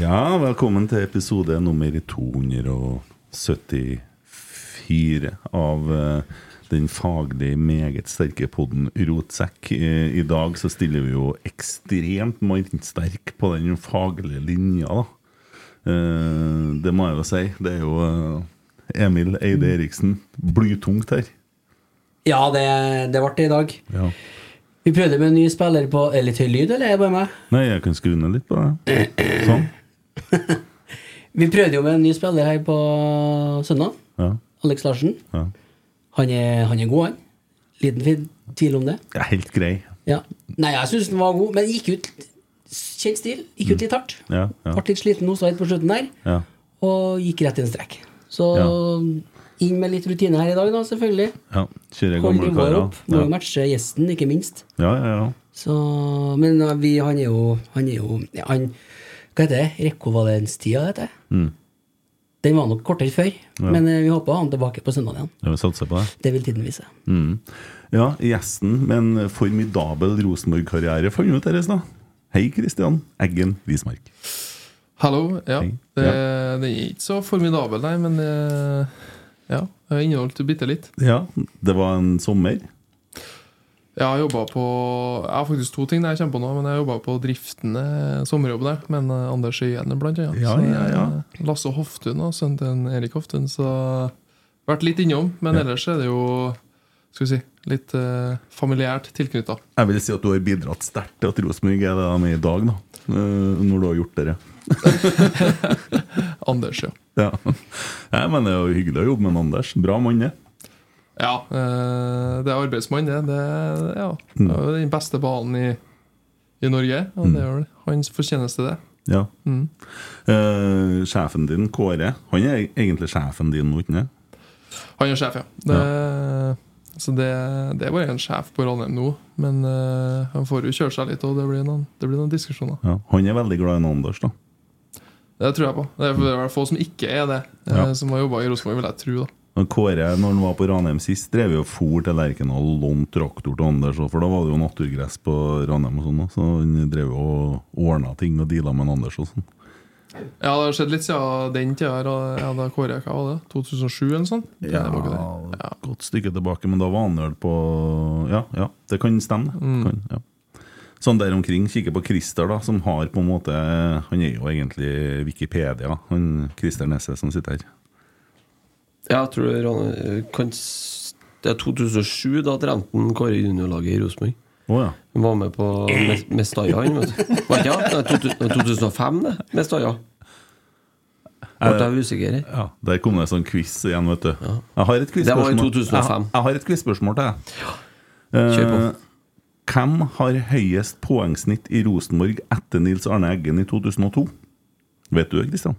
Ja, velkommen til episode nummer 274 av eh, den faglig meget sterke podden Rotsekk. Eh, I dag så stiller vi jo ekstremt mannsterk på den faglige linja, da. Eh, Det må jeg jo si. Det er jo Emil Eide Eriksen. Blytungt her. Ja, det, det ble det i dag. Ja. Vi prøvde med en ny spiller på Er litt høy lyd, eller er det bare meg? Nei, jeg kan skru ned litt på det. Sånn. Vi prøvde jo med en ny spiller her på søndag. Ja. Alex Larsen. ja. Han er, han er god, han. Liten tvil om det. Er helt grei. Ja. Nei, jeg syns den var god, men gikk ut Kjent stil. Gikk ut litt hardt. Ja, ja. Ble litt sliten hos litt på slutten der, ja. og gikk rett i en strekk. Så Ja. inn med litt rutine her i dag, da, selvfølgelig. ja. Kjører gamle karer. Må Ja. jo matche gjesten, ikke minst. ja, ja, ja. Så, men vi, han er jo Han er jo ja, han, Hva heter det? Rekovalenstida, heter det. Mm. Den var nok kortere før, Ja. men uh, vi håper å ha han tilbake på søndag igjen. Ja, vi satser på det. Det vil tiden vise. Mm. Ja, gjesten med en formidabel Rosenborg-karriere fant ut deres i stad. Hei, Kristian Eggen Rismark. Hallo. Ja. Hei. Det, Ja. det er ikke så formidabel, nei, men det, ja, jeg har inneholdt bitte litt. Ja, det var en sommer. Jeg har jobba på Jeg har faktisk to ting jeg kommer på nå, men jeg har jobba på driftende sommerjobb der, med en Anders Øyene blant annet. Ja, ja, ja. eh, Lasse Hoftun og sønnen til Erik Hoftun, så vært litt innom. Men ellers er det jo skal vi si, litt eh, familiært tilknytta. Jeg vil si at du har bidratt sterkt til at Rosenborg er det de er i dag, da. eh, Når du har gjort det. Anders, ja. Ja. Nei, men det er jo hyggelig å jobbe med Anders. Bra mann, det. Ja, eh, det er arbeidsmann, det. Det, ja, Mm. det er jo den beste banen i, i Norge. Og det er vel hans fortjeneste, det. Ja. Mm. Uh, sjefen din, Kåre, han er egentlig sjefen din nå, ikke sant? Han er sjef, ja. Det, Så det, det er bare en sjef på Ranheim nå. Men uh, han får jo kjøre seg litt, og det blir noen, det blir noen diskusjoner. Ja. Han er veldig glad i Anders, da. Det tror jeg på. Det er det er få som ikke er det, Ja. som har jobba i Rosenborg, vil jeg tro. da Kåre, når han var på Ranheim sist, drev jo for til Lerkendal og lånte traktor til Anders, for da var det jo naturgress på Ranheim og sånn, så han drev jo og ordna ting og deala med Anders og sånn. Ja, det har skjedd litt siden den tida. her, Ja, da Kåre, hva var det? 2007 eller sånt? Ja. Ja. godt stykke tilbake, men da var han vel på Ja, ja, det kan stemme. det. Mm. Kan, ja. Sånn der omkring, kikker på Christer, da, som har på en måte Han er jo egentlig Wikipedia, han Christer Nesse som sitter her. Ja, jeg tror du, Ran- kan, det er 2007, da trente han Kåre juniorlaget i Rosenborg. Oh, ja. Han var med på Mes- han, vet du. Var ikke det? Nei, 2000 2005, det. Mestalla. Ble jeg usikker her. Ja, Der kom det en sånn quiz igjen, vet du. Jeg har et Det var i 2005. Jeg, har- et quizspørsmål til deg. Kjør på. Eh, hvem har høyest poengsnitt i Rosenborg etter Nils Arne Eggen i 2002? Vet du det, Kristian?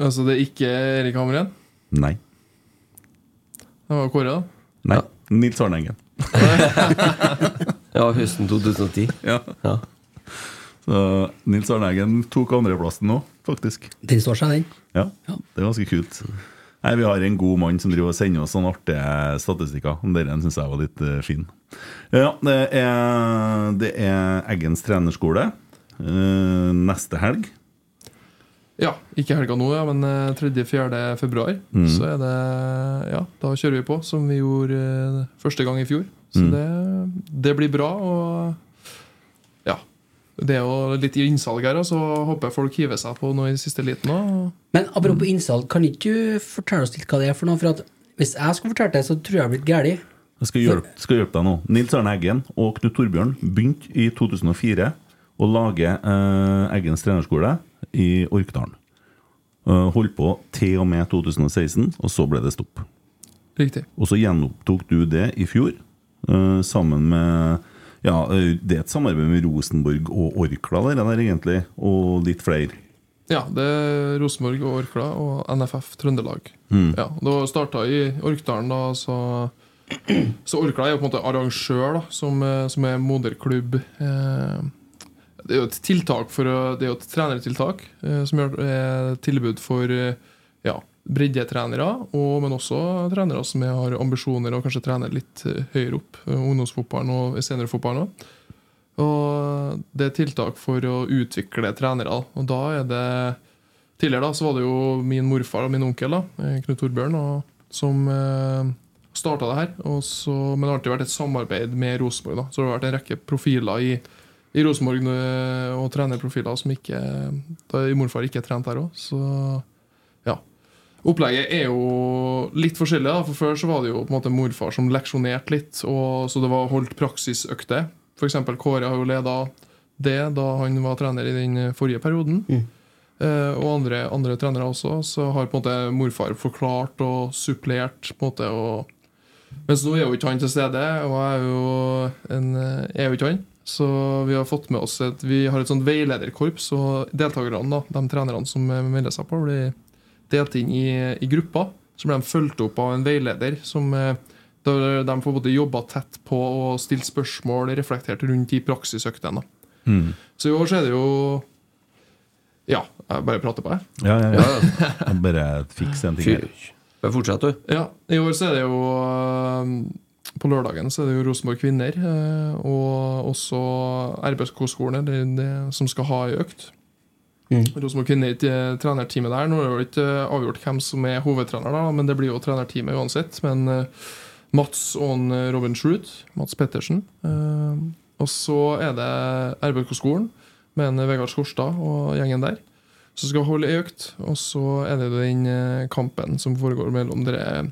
Altså, det er ikke Erik Hamren? Nei. Det var Kåre, da? Nei. Nils Arne Eggen. Ja, høsten 2010. Ja. Ja. Så Nils Arne Eggen tok andreplassen nå, faktisk. Den står seg, den. Ja, det er ganske kult. Nei, Vi har en god mann som driver og sender oss sånne artige statistikker. Den syns jeg var litt uh, fin. Ja, det er, det er Eggens trenerskole uh, neste helg. Ja, ikke helga nå, ja, men 3.-4. februar. Mm. Så er det Ja, da kjører vi på, som vi gjorde eh, første gang i fjor. Så Mm. det, det blir bra. Og ja. Det er jo litt i innsalg her, så håper jeg folk hiver seg på noe i siste liten òg. Men apropos innsalg, kan ikke du fortelle oss litt hva det er for noe? For at hvis jeg skulle fortalt det, så tror jeg jeg blitt gæren. Jeg skal hjelpe, skal hjelpe deg nå. Nils Arne Eggen og Knut Torbjørn begynte i 2004 å lage eh, Eggens trenerskole i Orkdalen. Eh, holdt på til og med 2016, og så ble det stopp. Riktig. Og så gjenopptok du det i fjor, eh, sammen med Ja, eh, det er et samarbeid med Rosenborg og Orkla der, der egentlig, og litt flere. Ja, det er Rosenborg og Orkla og NFF Trøndelag. Mm. Ja, Da starta i Orkdalen, da, så Så Orkla er jo på en måte arrangør, da, som, som er moderklubb. Eh, det er jo et tiltak for å, Det er jo et trenertiltak eh, som gjør eh, tilbud for eh, ja, breddetrenere, og, men også trenere som har ambisjoner og kanskje trener litt eh, høyere opp. eh, Ungdomsfotballen og seniorfotballen òg. Og det er tiltak for å utvikle trenere. Og da er det Tidligere da, så var det jo min morfar og min onkel, da, eh, Knut Torbjørn, og, som eh, starta det her. Og så, men det har alltid vært et samarbeid med Rosenborg. Så det har vært en rekke profiler i, i Rosenborg og trenerprofiler som ikke da morfar ikke er trent der òg. Så ja. Opplegget er jo litt forskjellig. da, for Før så var det jo på en måte morfar som leksjonerte litt, og så det var holdt praksisøkter. F.eks. Kåre har jo leda det da han var trener i den forrige perioden. Eh, og andre, andre trenere også. Så har på en måte morfar forklart og supplert. på en måte og Mens nå er jo ikke han til stede, og jeg er jo, en, eh, er jo ikke han. Så vi har fått med oss et, vi har et sånt veilederkorps, og deltakerne, da, de trenerne som eh, melder seg på, blir delt inn i, i grupper. Så blir de fulgt opp av en veileder som eh, de får både jobba tett på og stilt spørsmål reflektert rundt i praksisøktene. Mm. Så i år så er det jo Ja, jeg bare prater på, jeg. Ja, ja, ja. Jeg bare fikser en ting her. Bare fortsett, du. Ja, I år så er det jo øh, På lørdagen så er det jo Rosenborg kvinner, øh, og også RBK-skolen det, det som skal ha ei økt. Rosenborg kvinner i trenerteamet der. Nå er det jo ikke øh, avgjort hvem som er hovedtrener, da, men det blir jo trenerteamet uansett. Men øh, Mats og Robin Schruth, Mats Pettersen. øh, og så er det RBK-skolen med en Vegard Skorstad og gjengen der som skal holde ei økt. Og så er det den eh, kampen som foregår mellom dere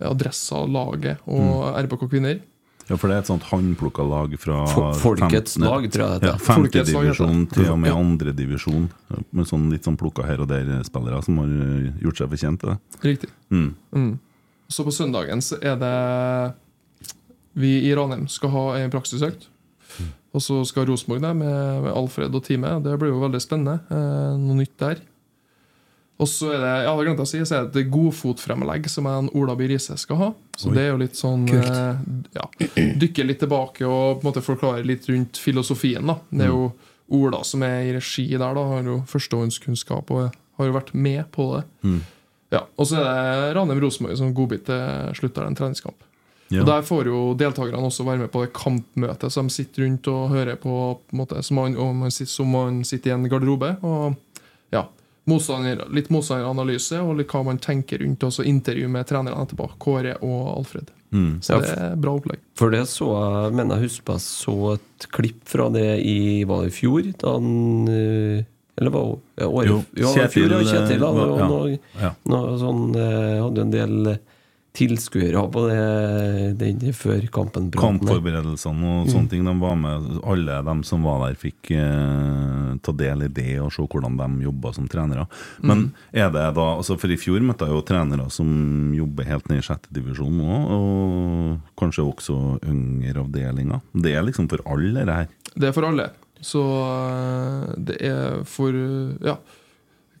eh, Adressa, laget og RBK kvinner. Ja, for det er et sånt håndplukka lag fra Folkets lag, tror jeg det heter. Ja, Femtedivisjon til og med Ja. andredivisjon. Med sånn litt sånn plukka her og der-spillere som har eh, gjort seg fortjent til det. Riktig. Mm. Mm. Så på søndagen så er det Vi i Ranheim skal ha en praksisøkt. Og så skal Rosenborg det med, med Alfred og teamet. Det blir jo veldig spennende. Eh, noe nytt der. Og så er det ja, det glemte jeg å si, så er det et godfotfremlegg som en Ola B. Riise skal ha. Så Oi. det er jo litt sånn eh, ja, Dykke litt tilbake og på en måte forklare litt rundt filosofien. da Det er jo Ola som er i regi der, da har jo førstehåndskunnskap og har jo vært med på det. Mm. Ja, Og så er det Ranheim Rosenborg som godbit til slutt av en treningskamp. Ja. Og Der får jo deltakerne også være med på det kampmøtet, så de sitter rundt og hører på, på en måte, som, man, man sitter, som man sitter i en garderobe. Og motstander, Litt motstanderanalyse og litt hva man tenker rundt, og så intervju med trenerne etterpå. Kåre og Alfred. Mm. Så Ja, det er bra opplegg. For det så jeg, mener jeg husker jeg så et klipp fra det i Var det i fjor? Da han eh, Eller var det ja, året Jo, fjor, ja, Kjetil, Kjetil da, eh, ja. noe, Ja. noe sånn eh, Hadde en del tilskuere på det den før kampen. Kampforberedelsene og Mm. sånne ting. De var med, alle de som var der, fikk eh, ta del i det og se hvordan de jobba som trenere. Mm. Men er det da altså For i fjor møtte jeg jo trenere som jobber helt ned i sjette divisjon nå, og kanskje også yngre avdelinger. Det er liksom for alle, det her. Det er for alle. Så øh, det er for Ja.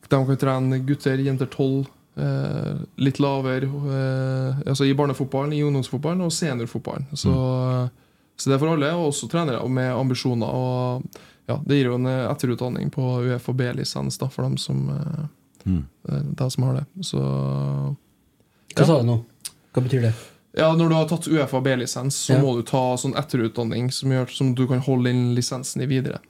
De kan trene gutter, jenter 12, eh, litt lavere. Eh, altså I barnefotballen, i ungdomsfotballen og seniorfotballen. Så, så det er for alle, og også trenere med ambisjoner. Og ja, Det gir jo en eh, etterutdanning på UF og B-lisens for dem som, eh, Mm. eh, de som har det. Så Hva sa du nå? Hva betyr det? ja, Når du har tatt UFA B-lisens, så Ja. må du ta sånn etterutdanning som gjør som du kan holde inn lisensen i videre.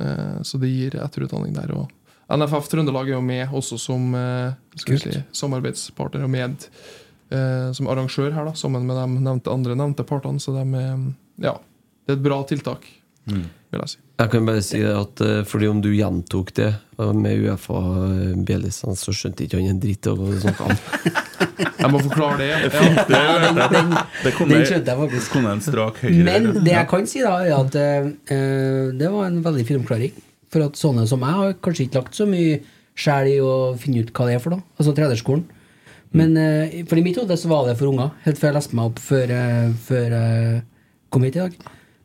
Eh, så det gir etterutdanning der. Og NFF Trøndelag er jo med også som eh, skal si, samarbeidspartner og med eh, som arrangør her, da, sammen med de nevnte, andre nevnte partene. Så de er, ja, det er et bra tiltak, Mm. vil jeg si. Jeg kan bare si at eh, fordi om du gjentok det med Uefa B-lisens, så skjønte ikke han en dritt av hva du snakka om. Jeg må forklare det. Ja. Den, den, Det kom den skjønte jeg faktisk. Men det jeg kan si, da, er at uh, det var en veldig fin oppklaring. For at sånne som meg har kanskje ikke lagt så mye sjel i å finne ut hva det er for noe. Altså trenerskolen. Men eh, for i mitt hode så var det for unger, helt før jeg leste meg opp før, eh, før jeg kom hit i dag.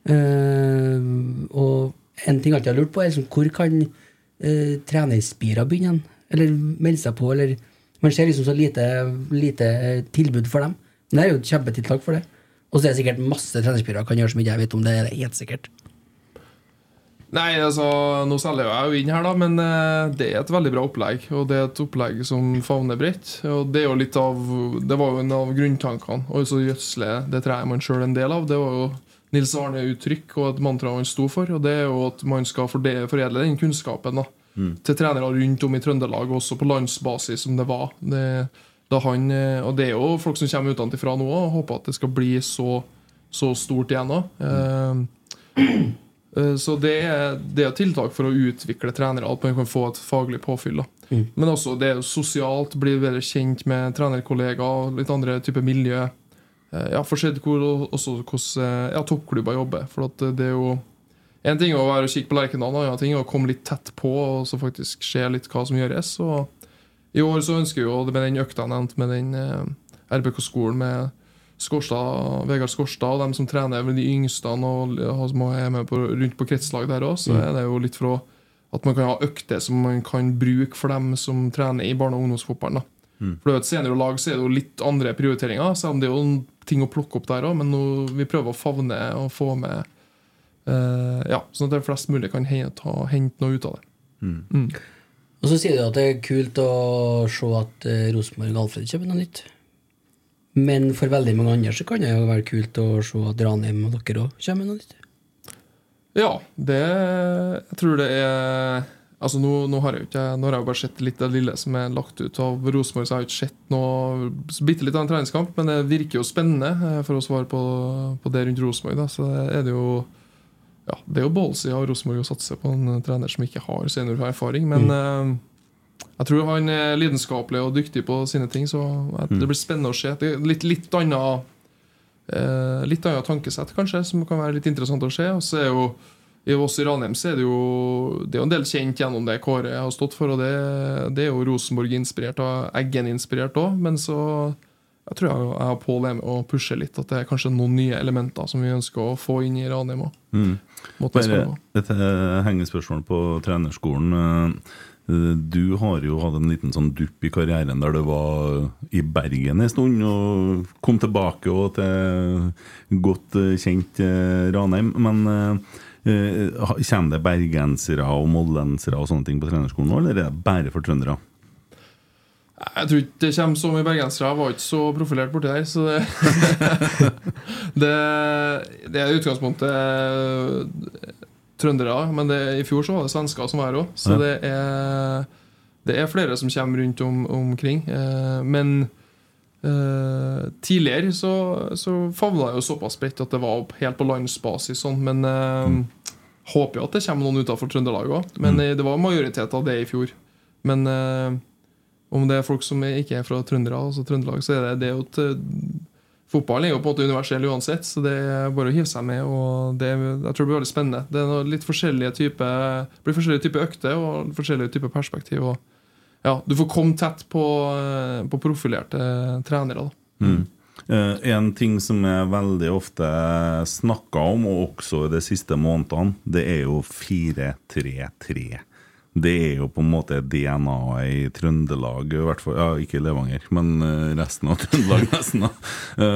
Uh, og en ting jeg alltid har lurt på, er liksom, hvor kan uh, trenerspira begynne? Eller melde seg på? Eller Man ser liksom så lite, lite tilbud for dem. Men det er jo et kjempetiltak for det. Og så er det sikkert masse trenerspillere kan gjøre så mye jeg vet om det. er det helt sikkert. Nei, altså, nå selger jeg jo inn her, da, men eh, det er et veldig bra opplegg. Og det er et opplegg som favner bredt. Og det er jo litt av Det var jo en av grunntankene. Og så gjødsle, det treet man sjøl en del av. Det var jo Nils Arne-uttrykk og et mantra han sto for. Og det er jo at man skal foredle den kunnskapen da, til trenere rundt om i Trøndelag, også på landsbasis, som det var. Det, da han, eh, og det er jo folk som kommer utenfra nå og håper at det skal bli så, så stort igjen òg. Eh, så det er, det er tiltak for å utvikle trenere, at man kan få et faglig påfyll. da. Men også det sosialt, bli bedre kjent med trenerkollegaer, litt andre typer miljø. Eh, Ja, Få sett hvor hvordan eh, ja, toppklubber jobber. For det er jo En ting er å være og kikke på Lerkendal, en annen ting er å komme litt tett på og så faktisk se litt hva som gjøres. Og I år så ønsker vi jo, med den økta jeg nevnte, med den eh, RBK-skolen med Skårstad, Vegard Skårstad og dem som trener vel de yngste og og som er med på, rundt på kretslag der òg, så er det jo litt for at man kan ha økter som man kan bruke for dem som trener i barne- og ungdomsfotballen. da. For det er jo et seniorlag så er det jo litt andre prioriteringer, selv om det er jo ting å plukke opp der òg. Men nå, vi prøver å favne og få med eh, Ja, sånn at det flest mulig kan hente, hente noe ut av det. Og så sier du at det er kult å se at Rosenborg og Alfred kjøper noe nytt. Men for veldig mange andre så kan det jo være kult å se at Ranheim og dere òg kommer med noe nytt. Ja, det Jeg tror det er Altså Nå, nå har jeg jo ikke Nå har jeg bare sett litt av det lille som er lagt ut av Rosenborg, så jeg har ikke sett noe bitte litt av en treningskamp, men det virker jo spennende, eh, for å svare på, på det rundt Rosenborg. Så er det jo ja, Det er jo ballsida av Rosenborg å satse på en trener som ikke har seniorerfaring, men eh, jeg tror han er lidenskapelig og dyktig på sine ting, så det blir spennende å se. Det er litt, litt annet eh, Litt annet tankesett, kanskje, som kan være litt interessant å se. Og så er jo i oss i Ranheim så er det jo Det er jo en del kjent gjennom det Kåre har stått for, og det, det er jo Rosenborg-inspirert og Eggen-inspirert òg, men så jeg tror jeg, jeg har Pål er med å pushe litt, at det er kanskje noen nye elementer som vi ønsker å få inn i Ranheim òg. Mm. Dette henger spørsmålet på trenerskolen. Eh, Du har jo hatt en liten sånn dupp i karrieren der du var i Bergen en stund, og kom tilbake og til godt eh, kjent eh, Ranheim. Men eh, kommer det bergensere og moldensere og sånne ting på trenerskolen nå, eller er det bare for trøndere? Jeg tror ikke det kommer så mye bergensere. Jeg var ikke så profilert borti der. Så det, det, det er utgangspunktet trøndere. Men det, i fjor så var det svensker som var her òg. Så Ja. det, er, det er flere som kommer rundt om, omkring. Eh, Men eh, tidligere så, så favla jeg jo såpass bredt at det var helt på landsbasis. Sånn, men eh, håper jo at det kommer noen utenfor Trøndelag òg. Men mm. det var majoritet av det i fjor. Men eh, om det er folk som ikke er fra Trøndere, altså Trøndelag, så er det det jo et Fotballen er jo på en måte universell uansett, så det er bare å hive seg med. og det, Jeg tror det blir veldig spennende. Det er litt forskjellige type, blir forskjellige typer økter og forskjellige typer perspektiv. og ja, Du får komme tett på, eh, på profilerte trenere. da. Mm. Eh, en ting som er veldig ofte snakka om, og også de siste månedene, det er jo 4-3-3. Det er jo på en måte DNA-et i Trøndelag, i hvert fall. Ja, ikke Levanger, men eh, resten av Trøndelag, nesten. Uh,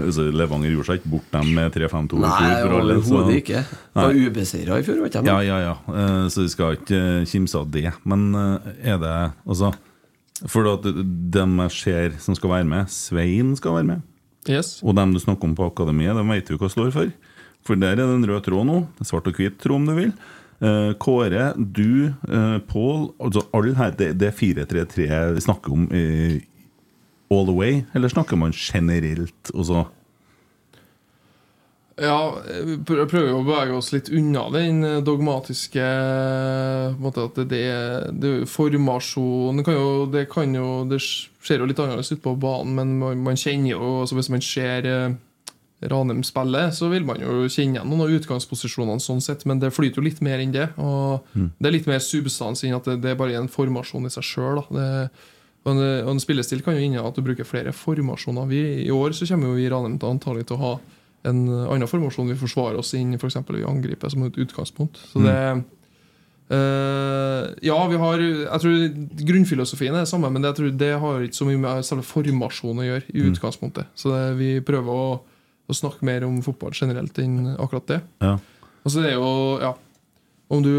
Eh, så Levanger gjorde seg ikke bort dem med 3-5-2 i Nei, overhodet ikke. Var ubeseira i fjor, vet jeg. Ja, ja, ja. Uh, Så vi skal ikke kimse av det. Men uh, er det Altså For at dem jeg ser som skal være med Svein skal være med. Yes. Og dem du snakker om på akademiet, de vet jo hva står for. For der er det en rød tråd nå. Svart og hvit tråd, om du vil. Eh, Kåre, du, uh, Pål altså Alle her, det, det er 4-3-3 vi snakker om eh, all the way, eller snakker man generelt? også? Ja, vi prøver å bevege oss litt unna den dogmatiske måte at det, er Formasjon kan jo, det kan jo Det ser jo litt annerledes ut på banen, men man, man kjenner jo altså Hvis man ser eh, Ranheim spiller, så vil man jo kjenne igjen noen av utgangsposisjonene, sånn sett, men det flyter jo litt mer enn det. Og Det er litt mer substans enn at det, det er bare en formasjon i seg sjøl. Og en, en spillestil kan jo inne at du bruker flere formasjoner. Vi, I år så kommer jo vi i Ranheim antagelig til å ha en annen formasjon vi forsvarer oss inn i, f.eks. vi angriper som et utgangspunkt. Så det Uh, Ja, vi har Jeg tror grunnfilosofien er det samme, men det, jeg tror det har ikke så mye med selve formasjonen å gjøre. i utgangspunktet Så det, vi prøver å, å snakke mer om fotball generelt enn akkurat det. Ja. Og så er det jo Ja. Om du,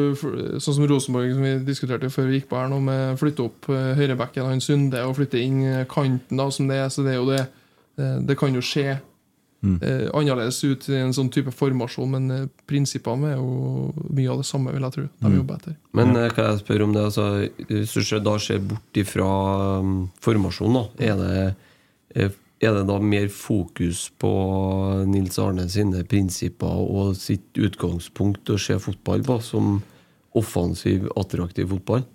sånn som Rosenborg, som vi diskuterte før vi gikk på her nå, med flytte opp eh, høyrebacken hans Sunde og flytte inn eh, kanten, da, som det er, så det er jo det eh, Det kan jo skje eh, annerledes ut i en sånn type formasjon, men eh, prinsippene er jo mye av det samme, vil jeg tro. De jobber etter. Men eh, kan jeg spørre om det altså, Hvis du da ser bort ifra um, formasjon, da, er det, er det da mer fokus på Nils Arne sine prinsipper og sitt utgangspunkt å se fotball på som offensiv, attraktiv fotball?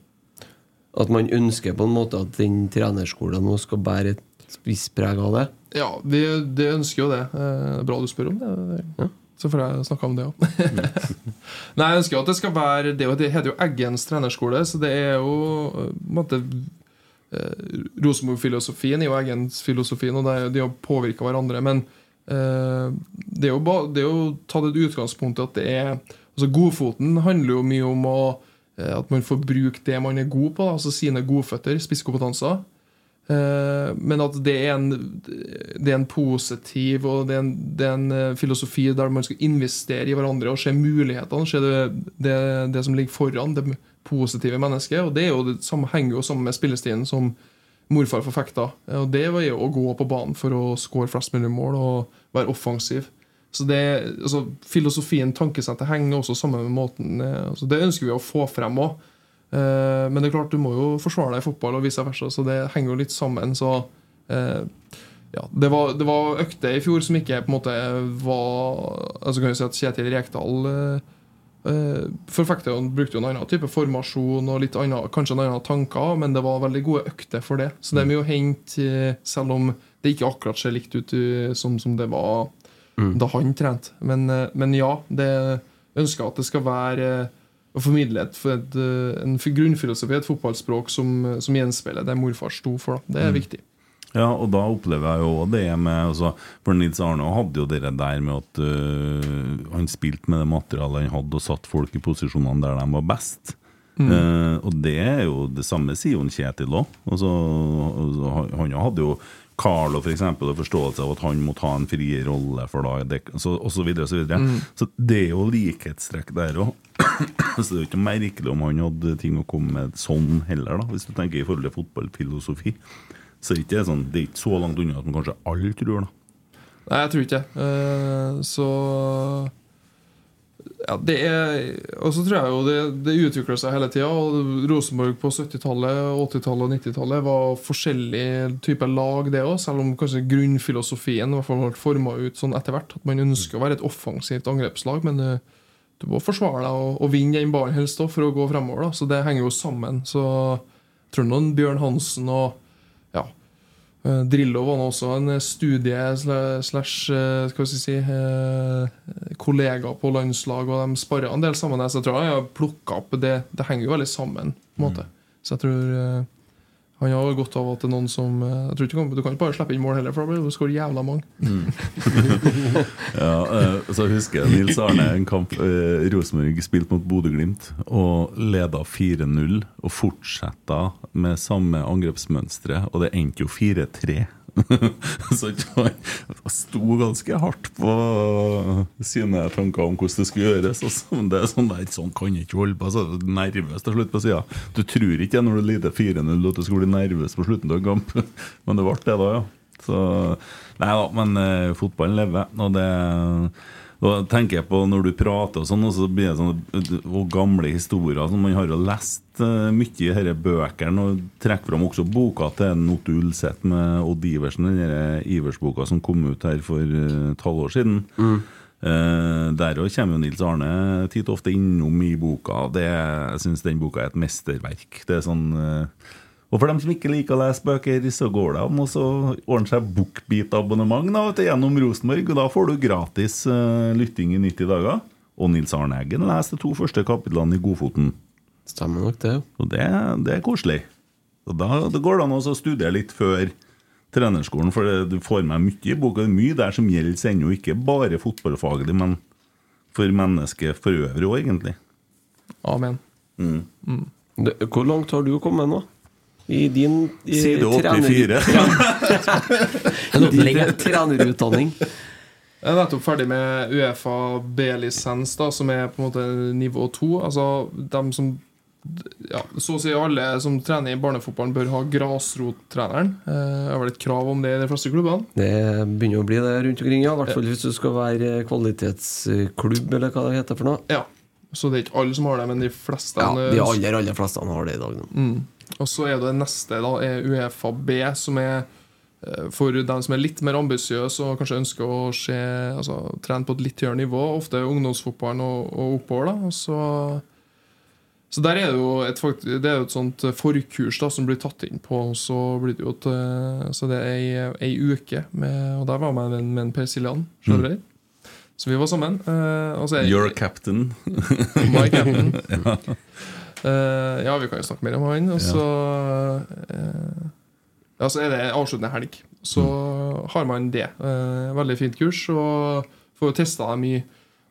At man ønsker på en måte at den trenerskolen nå skal bære et visst preg av det? Ja, de, det ønsker jo det. Eh, bra du spør om det. Ja. Så får jeg snakke om det òg. Nei, jeg ønsker jo at det skal være Det, er det heter jo Eggens trenerskole, så det er jo eh, på en måte Rosenborg-filosofien er jo egensfilosofien, og det de har påvirka hverandre. Men eh, det er ba, det er jo tatt et utgangspunkt i at det er Altså Godfoten handler jo mye om å, eh, at man får bruke det man er god på, da, altså sine godføtter, spisskompetanser. Eh, men at det er, en, det er en positiv og det er en, det er en eh, filosofi der man skal investere i hverandre og se mulighetene, se det, det som ligger foran, det positive mennesket. Og det det samme, henger jo sammen med spillestilen som morfar forfekta. Og det var jo å gå på banen for å skåre flest mulig mål og være offensiv. Så det, altså, Filosofien, tankesettet, henger også sammen med måten altså, Det ønsker vi å få frem òg. Eh, men det er klart, du må jo forsvare deg i fotball, og vice versa, så det henger jo litt sammen. Så eh, ja, det var, det var økter i fjor som ikke på en måte var Altså kan vi si at Kjetil Rekdal eh, eh, forfektet brukte jo en annen type formasjon og litt annen, kanskje en annen tanker, men det var veldig gode økter for det. Så det er mye å hente, eh, selv om det ikke akkurat ser likt ut eh, som, som det var da han trente. Men, men ja, det ønsker at det skal være å formidle et, et, en grunnfilosofi, et fotballspråk som, som gjenspeiler det morfar sto for. Da. Det er viktig. Ja, og da opplever jeg jo det med altså, For Nils Arne hadde jo det der med at uh, han spilte med det materialet han hadde, og satt folk i posisjonene der de var best. Eh, og det er jo det samme sier jo Kjetil òg. Altså, altså, han, hadde jo Carlo for eksempel, og forståelse av at han måtte ha en fri rolle for da, det, så, og så videre, og så videre. Så det er jo likhetstrekk der òg. så det er jo ikke merkelig om han hadde ting å komme med sånn heller, da, hvis du tenker i forhold til fotballfilosofi. Så det er sånn, det er ikke så langt unna at man kanskje alle tror, da. Nei, jeg tror ikke det. Uh, så ja, det er Og så tror jeg jo det, det utvikler seg hele tida. Rosenborg på 70-tallet, 80-tallet og 90-tallet var forskjellige typer lag, det òg. Selv om kanskje grunnfilosofien i hvert fall ble forma ut sånn etter hvert. At man ønsker å være et offensivt angrepslag, men eh, du må forsvare deg og, og vinne den ballen helst for å gå fremover. Da. Så det henger jo sammen. Så jeg tror noen Bjørn Hansen og Drillo var nå også en studie slash eh, skal vi si eh, kollega på landslag, og de sparra en del sammen. Så jeg tror jeg har plukka opp det Det henger jo veldig sammen. på en måte Så jeg tror eh, Han har godt av at det er noen som eh, Jeg tror ikke Du kan, du ikke bare slippe inn mål heller, for da blir det skåret jævla mange. Ja, eh, så husker jeg Nils Arne en kamp eh, Rosenborg spilte mot Bodø-Glimt og leda 4-0 og fortsetta med samme angrepsmønstre, og det endte jo 4-3. så han sto ganske hardt på sine tanker om hvordan det skulle gjøres. Altså. det er sånn der, sånn kan ikke holde på. Så er nervøs til slutt på sida. Du tror ikke når du lider 4-0 at du skal bli nervøs på slutten av en kamp, men det ble det da, ja. Så, nei da, men uh, fotballen lever, og det og tenker jeg på Når du prater og sånn, og så blir det sånne og gamle historier som Man har jo lest uh, mye i disse bøkene, og trekker fram også boka til Otto Ulseth med Odd Iversen, den Ivers-boka som kom ut her for eh, et halvår siden. Eh, der òg kommer jo Nils Arne titt ofte innom i boka. Det, jeg syns den boka er et mesterverk. Det er sånn eh, og for dem som ikke liker å lese bøker, så går det an å ordne seg bookbeat-abonnement gjennom Rosenborg. Og da får du gratis uh, lytting i 90 dager. Og Nils Arne Eggen leser de to første kapitlene i Godfoten. Stemmer nok det. Og det, det er koselig. Og da, det går det an å studere litt før trenerskolen, for det, du får med mye i boka. Det er mye der som gjelder ennå, ikke bare fotballfaglig, men for mennesket for øvrig òg, egentlig. Amen. det. Hvor langt har du kommet nå? I din i Side trener- 84. Din trenerutdanning. Jeg er nettopp ferdig med Uefa B-lisens, som er på en måte nivå to. Altså dem som ja, Så å si alle som trener i barnefotballen, bør ha grasrottreneren. Eh, Det er vel et krav om det i de fleste klubbene. Det begynner å bli det rundt omkring, ja. I hvert fall hvis du skal være kvalitetsklubb, eller hva det heter for noe. Ja, Så det er ikke alle som har det, men de fleste. Ja, eh, De aller, aller fleste har det i dag. Mm. Og så er det neste, da, er Uefa B, som er eh, for dem som er litt mer ambisiøse og kanskje ønsker å se, altså, trene på et litt høyere nivå. Ofte ungdomsfotballen og, og oppover. da og så, så der er det jo et, det er jo et sånt forkurs da som blir tatt inn på. og Så blir det jo et, eh, så det er ei, ei uke, med, og der var jeg med, en- med en Per Siljan Mm. Så vi var sammen. eh, og så er- Your captain. My captain. ja. Eh, ja, vi kan jo snakke mer om han. Og så eh, Ja, så er det avsluttende helg. Så har man det. Eh, veldig fint kurs. Og får jo testa deg mye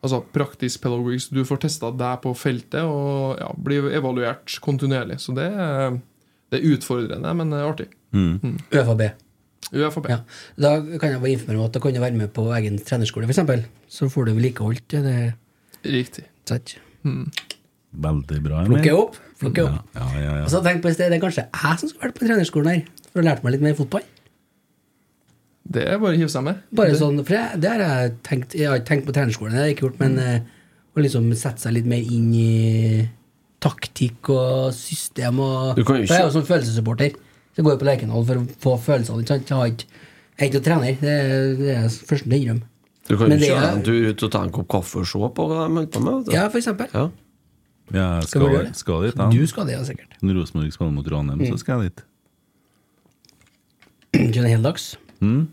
altså praktisk pedagogikk. Du får testa deg på feltet og ja, blir evaluert kontinuerlig. Så det, er- det er utfordrende, men artig. Mm. UFAB. Ja. Da kan jeg bare informere om at da kan du være med på egen trenerskole, f.eks. Så får du vedlikeholdt det. Riktig. Sant? Veldig bra. Plukker Plukke opp. Plukke opp. Ja, ja, ja, Og så tenk på i sted, Det er kanskje jeg som skal vært på trenerskolen her, for å lære meg litt mer fotball. Det er bare å hive seg med. Bare sånn, for jeg, Det har jeg tenkt Jeg har ikke tenkt på trenerskolen, det har jeg ikke gjort, men mm. å liksom sette seg litt mer inn i taktikk og system og Du kan jo For jeg er ikke- jo som følelsessupporter. Så går jeg på Lerkendal for å få følelsene. Ikke sant? Jeg har ikke jeg er ikke noen trener, det er det er jeg først å innrømme. Du kan jo det kjøre en tur ut og ta en kopp kaffe og se på hva de holder på med. Ja, for eksempel. Ja. Ja, jeg Skal skal, det? skal dit. Du skal det, ja, sikkert. Når Rosenborg spiller mot Ranheim, Mm. så skal jeg dit. Kjøre heldags. Mm.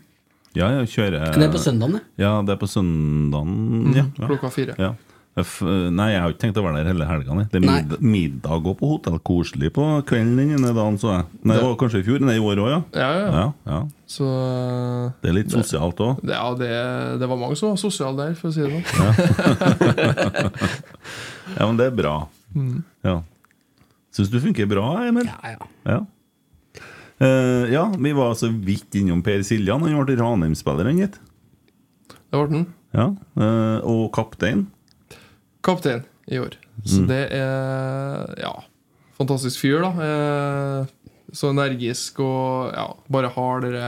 Ja, jeg kjører Det er på søndagen, det. Ja, det er på søndagen. ja, ja. klokka fire. Ja. F- Nei, jeg har ikke tenkt å være der hele helga. Det er Nei. middag, og på hotell. Koselig på kvelden denne dagen, så jeg. Nei, det var kanskje i fjor? Nei, i år òg, ja. Ja, ja. ja. ja. Så Det er litt sosialt òg. ja, det, det var mange som var sosiale der, for å si det sånn. Ja, men det er bra. Mm. Ja. Syns du funker bra, Emil? Ja, ja. Ja. Uh, ja, vi var så vidt innom Per Siljan. Han ble Ranheim-spiller, han gitt. Det ble den. Ja. Uh, og kaptein. Kaptein i år. Så det er ja, fantastisk fyr, da. Uh, så energisk og ja, bare har dere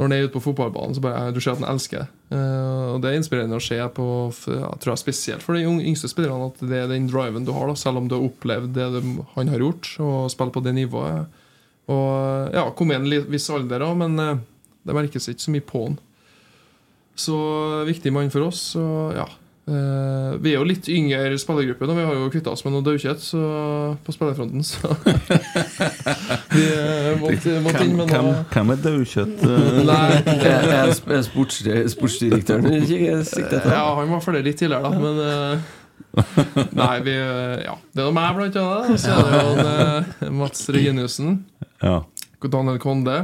Når han er ute på fotballbanen, så bare du ser at han elsker det. Uh, og det er inspirerende å se på ja, tror jeg spesielt for de yngste spillerne at det er den driven du har, da, selv om du har opplevd det de, han har gjort, og spiller på det nivået. Og ja, kom igjen en viss alder da, men uh, det merkes ikke så mye på han. Så viktig mann for oss. Og ja eh, Vi er jo litt yngre spillergruppe og Vi har jo kvitta oss med noe daukjøtt på spillerfronten, så Vi eh, måtte, måtte inn Hvem, med noe hvem er daukjøtt? Nei, sp- er sportsdirektøren ikke ja, han var ferdig litt tidligere, da, men uh, Nei, vi Ja, det er meg, blant annet. Og så er det jo en, Mats Reginiussen. Ja. Daniel Konde.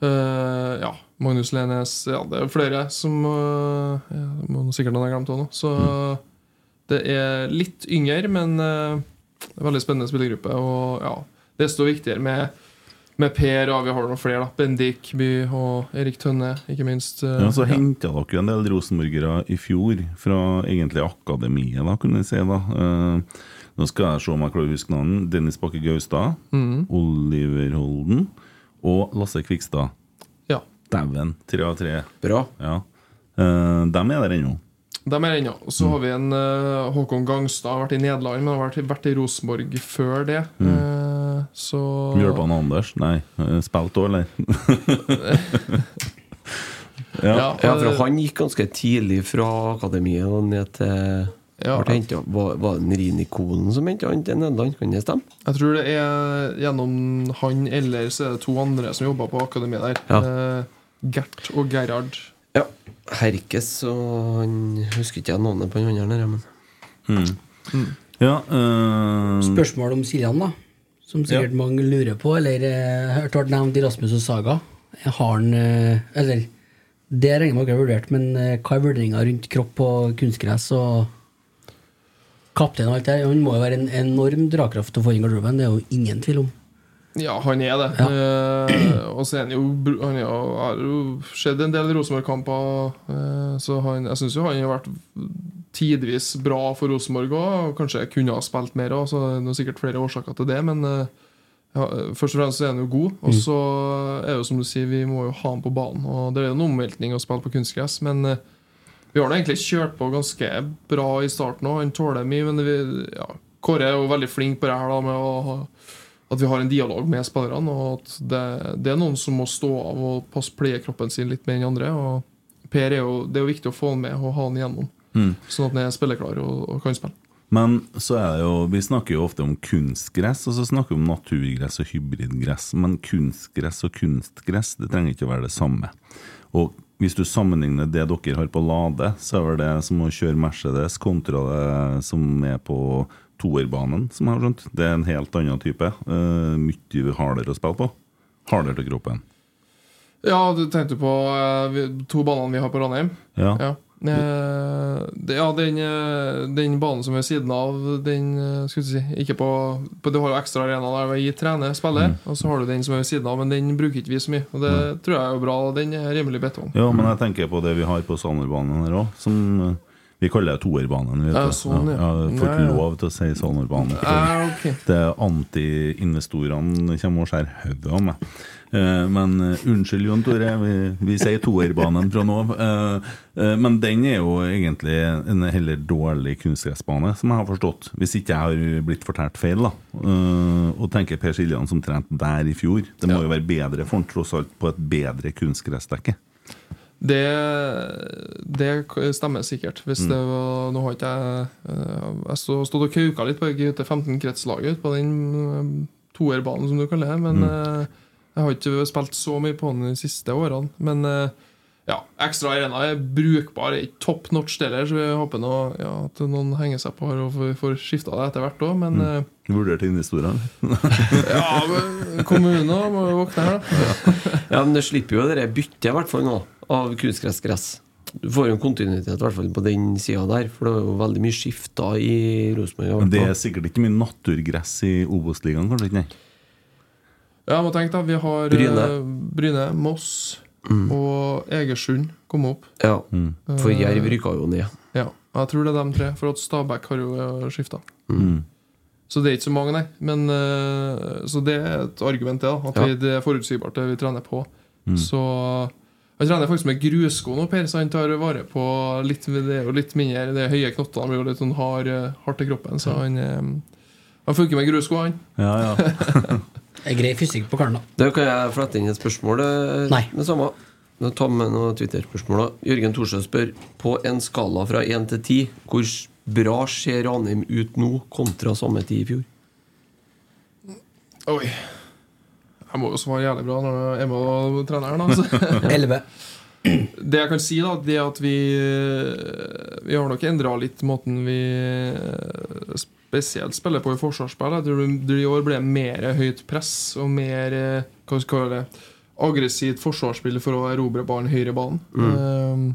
Uh, ja, Magnus Lenes Ja, det er flere som uh, ja, det må sikkert noen ha glemt òg nå. Så det er litt yngre, men uh, veldig spennende spillergruppe. Og ja, desto viktigere med, med Per, og vi har noen flere. da Bendik By og Erik Tønne, ikke minst. eh, Ja, så ja. henta dere en del rosenborgere i fjor fra egentlig akademiet, da, kunne vi si. da uh, Nå skal jeg se om jeg klarer å huske navnet. Dennis Bakke Gaustad, mm. Oliver Holden og Lasse Kvikstad. Dæven, tre av tre. Bra. Ja. Uh, dem er der ennå. De er der ennå. Og så har vi en uh, Håkon Gangstad, har vært i Nederland, men har vært, vært i Rosenborg før det. Eh, så Mjølpan Anders? Nei, spilte òg, eller? ja. Ja, for han gikk ganske tidlig fra akademiet og ned til Ja. Hentet- var, var det en Rini Kolen som henta han til Nederland? Kan det stemme? Jeg tror det er gjennom han eller så er det to andre som jobber på akademiet der. Ja. Eh, Gert og Gerhard. Ja. Herkes og han husker ikke jeg navnet på han andre, der, men Mm. Ja, eh, Spørsmål om Siljan, da. Som sikkert mange lurer på, eller hørte har vært nevnt i Rasmus og Saga. Har han eh, Eller det regner jeg med dere har vurdert, men eh, hva er vurderinga rundt kropp på kunstgress og kaptein og alt det der? Han må jo være en enorm dragkraft å få inn i garderoben, det er jo ingen tvil om. Ja, han er det. Eh, og så er han jo Han er har jo sett en del Rosenborg-kamper, eh, så han, jeg syns jo han har vært tidvis bra for Rosenborg òg, kanskje kunne ha spilt mer òg, så det er sikkert flere årsaker til det, men eh, ja, først og fremst er han jo god. Og så er det jo som du sier, vi må jo ha han på banen. Og det er jo en omveltning å spille på kunstgress, men vi har egentlig kjørt på ganske bra i starten òg. Han tåler mye, men vi, ja, Kåre er jo veldig flink på det her da med å ha at vi har en dialog med spillerne, og at det, det er noen som må stå av og passe pleie kroppen sin litt mer enn andre. og Per er jo, Det er jo viktig å få han med og ha han igjennom, Mm. sånn at han er spilleklar og, og kan spille. Men så er det jo Vi snakker jo ofte om kunstgress, og så snakker vi om naturgress og hybridgress. Men kunstgress og kunstgress det trenger ikke å være det samme. Og hvis du sammenligner det dere har på Lade, så er det som å kjøre Mercedes kontra det som er på toerbanen, som jeg har skjønt. Det er en helt annen type. Uh, mye hardere å spille på. Hardere til kroppen. Ja, du tenkte på uh, to banene vi har på Ranheim? Ja. Ja, Eh, det, ja den, den banen som er siden av, den Skal vi si Ikke på, på Du har jo ekstra arena der vi trener, spiller, og så har du den som er ved siden av, men den bruker ikke vi så mye. Og det tror jeg er jo bra. Den er rimelig betong. Ja, men jeg tenker på det vi har på Sanderbanen her òg, som vi kaller det toerbanen. vet Ja, du. sånn, ja. Jeg får Ja, ikke ja. lov til å si Salmerbanen. for Ja, ok. Det er anti-investorene kommer og skjærer hodet av meg. Eh, men eh, unnskyld, Jon Tore, vi, vi sier toerbanen fra nå av. Eh, men den er jo egentlig en heller dårlig kunstgressbane, som jeg har forstått. Hvis ikke jeg har blitt fortalt feil, da. Og tenker Per Siljan som trente der i fjor. Det må jo være bedre for han tross alt på et bedre kunstgressdekke. Det, det stemmer sikkert. Hvis det var, nå har ikke jeg eh, Jeg stod, og kauka litt på GT15-kretslaget på den eh, toerbanen, som du kaller det. Men mm. jeg har ikke spilt så mye på den de siste årene. Men eh, ja, ekstra arena er brukbar. Ikke top notch deler, så vi håper nå, ja, at noen henger seg på her og får, skifta det etter hvert òg. Men mm. Vurderte investorene. ja, men kommunen også må jo våkne her, da. Ja, men det slipper jo det byttet, i hvert fall nå, av kunstgressgress. Du får jo en kontinuitet i hvert fall på den sida der, for det er jo veldig mye skifter i Rosenborg. Men det er sikkert ikke mye naturgress i Obos-ligaen, kanskje? ikke? Nei. Ja, må tenke da, Vi har Bryne. eh, Bryne Moss og Egersund kom opp. Ja, for Jerv rykka jo ned. Ja, jeg tror det er de tre. For at Stabæk har jo skifta. Mm. Så det er ikke så mange, nei. Men, eh, så det er et argument, det. da At Ja. vi, det er forutsigbart, det vi trener på. Mm. Så Han trener faktisk med grussko nå, Per, så han tar vare på litt Det og litt mindre Det høye knottene blir jo litt sånn hard, eh, hardt i kroppen, så han eh, Han funker med grussko, han. Ja, ja. Det er grei fysikk på karen, da. Det kan jeg flette inn et spørsmål. Nei. Det samme. Nå tar med noen Twitter-spørsmål. Jørgen Thorsø spør på en skala fra 1 til 10 hvor bra ser Ranheim ut nå kontra samme tid i fjor? Oi. Jeg må jo svare jævlig bra når jeg er med og trener her, da. Så. Elleve. Det jeg kan si, da, det er at vi Vi har nok endra litt måten vi eh, spesielt spiller på i forsvarsspill. Jeg tror det i år ble mer høyt press og mer eh, hva skal vi kalle det, aggressivt forsvarsspill for å erobre ballen høyre banen. Eh,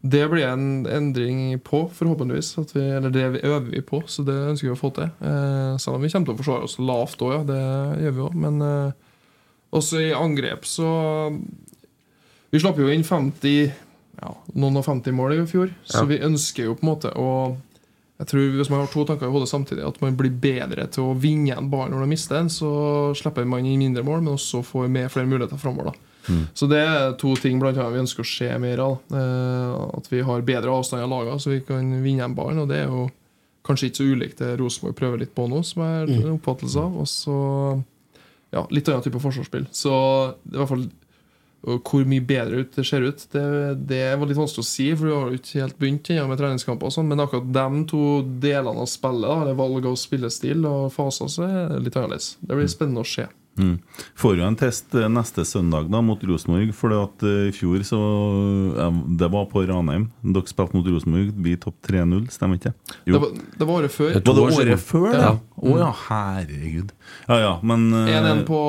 Det blir en endring på, forhåpentligvis. At vi, eller det øver vi på, så det ønsker vi å få til. Eh, selv om vi kommer til å forsvare oss lavt òg, ja. Det gjør vi òg. Men eh, også i angrep så Vi slapp jo inn 50 ja, noen og 50 mål i fjor, så vi ønsker jo på en måte å jeg tror Hvis man har to tanker i hodet samtidig, at man blir bedre til å vinne en ball når man mister den, så slipper man inn mindre mål, men også får med flere muligheter framover. Så det er to ting blant annet vi ønsker å se mer av. Eh, at vi har bedre avstand av lagene, så vi kan vinne en ballen. Og det er jo kanskje ikke så ulikt det Rosenborg prøver litt på nå, som er en oppfattelse av. Og så ja, litt annen type forsvarsspill. Så det i hvert fall hvor mye bedre ut det ser ut, det, det var litt vanskelig å si, for vi har jo ikke helt begynt ennå med treningskamper. og sånn, Men akkurat de to delene av spillet, eller valg av spillestil og faser, så er det litt annerledes. Det blir spennende å se. Mm. Får jo en test eh, neste søndag da mot Rosenborg, for i fjor så eh, Det var på Ranheim. Dere spilte mot Rosenborg, vi topp 3-0, stemmer ikke? Det var, det var året før. Det Var det året før, da? Ja. Å ja, herregud. Ja ja, men eh, 1-1 på,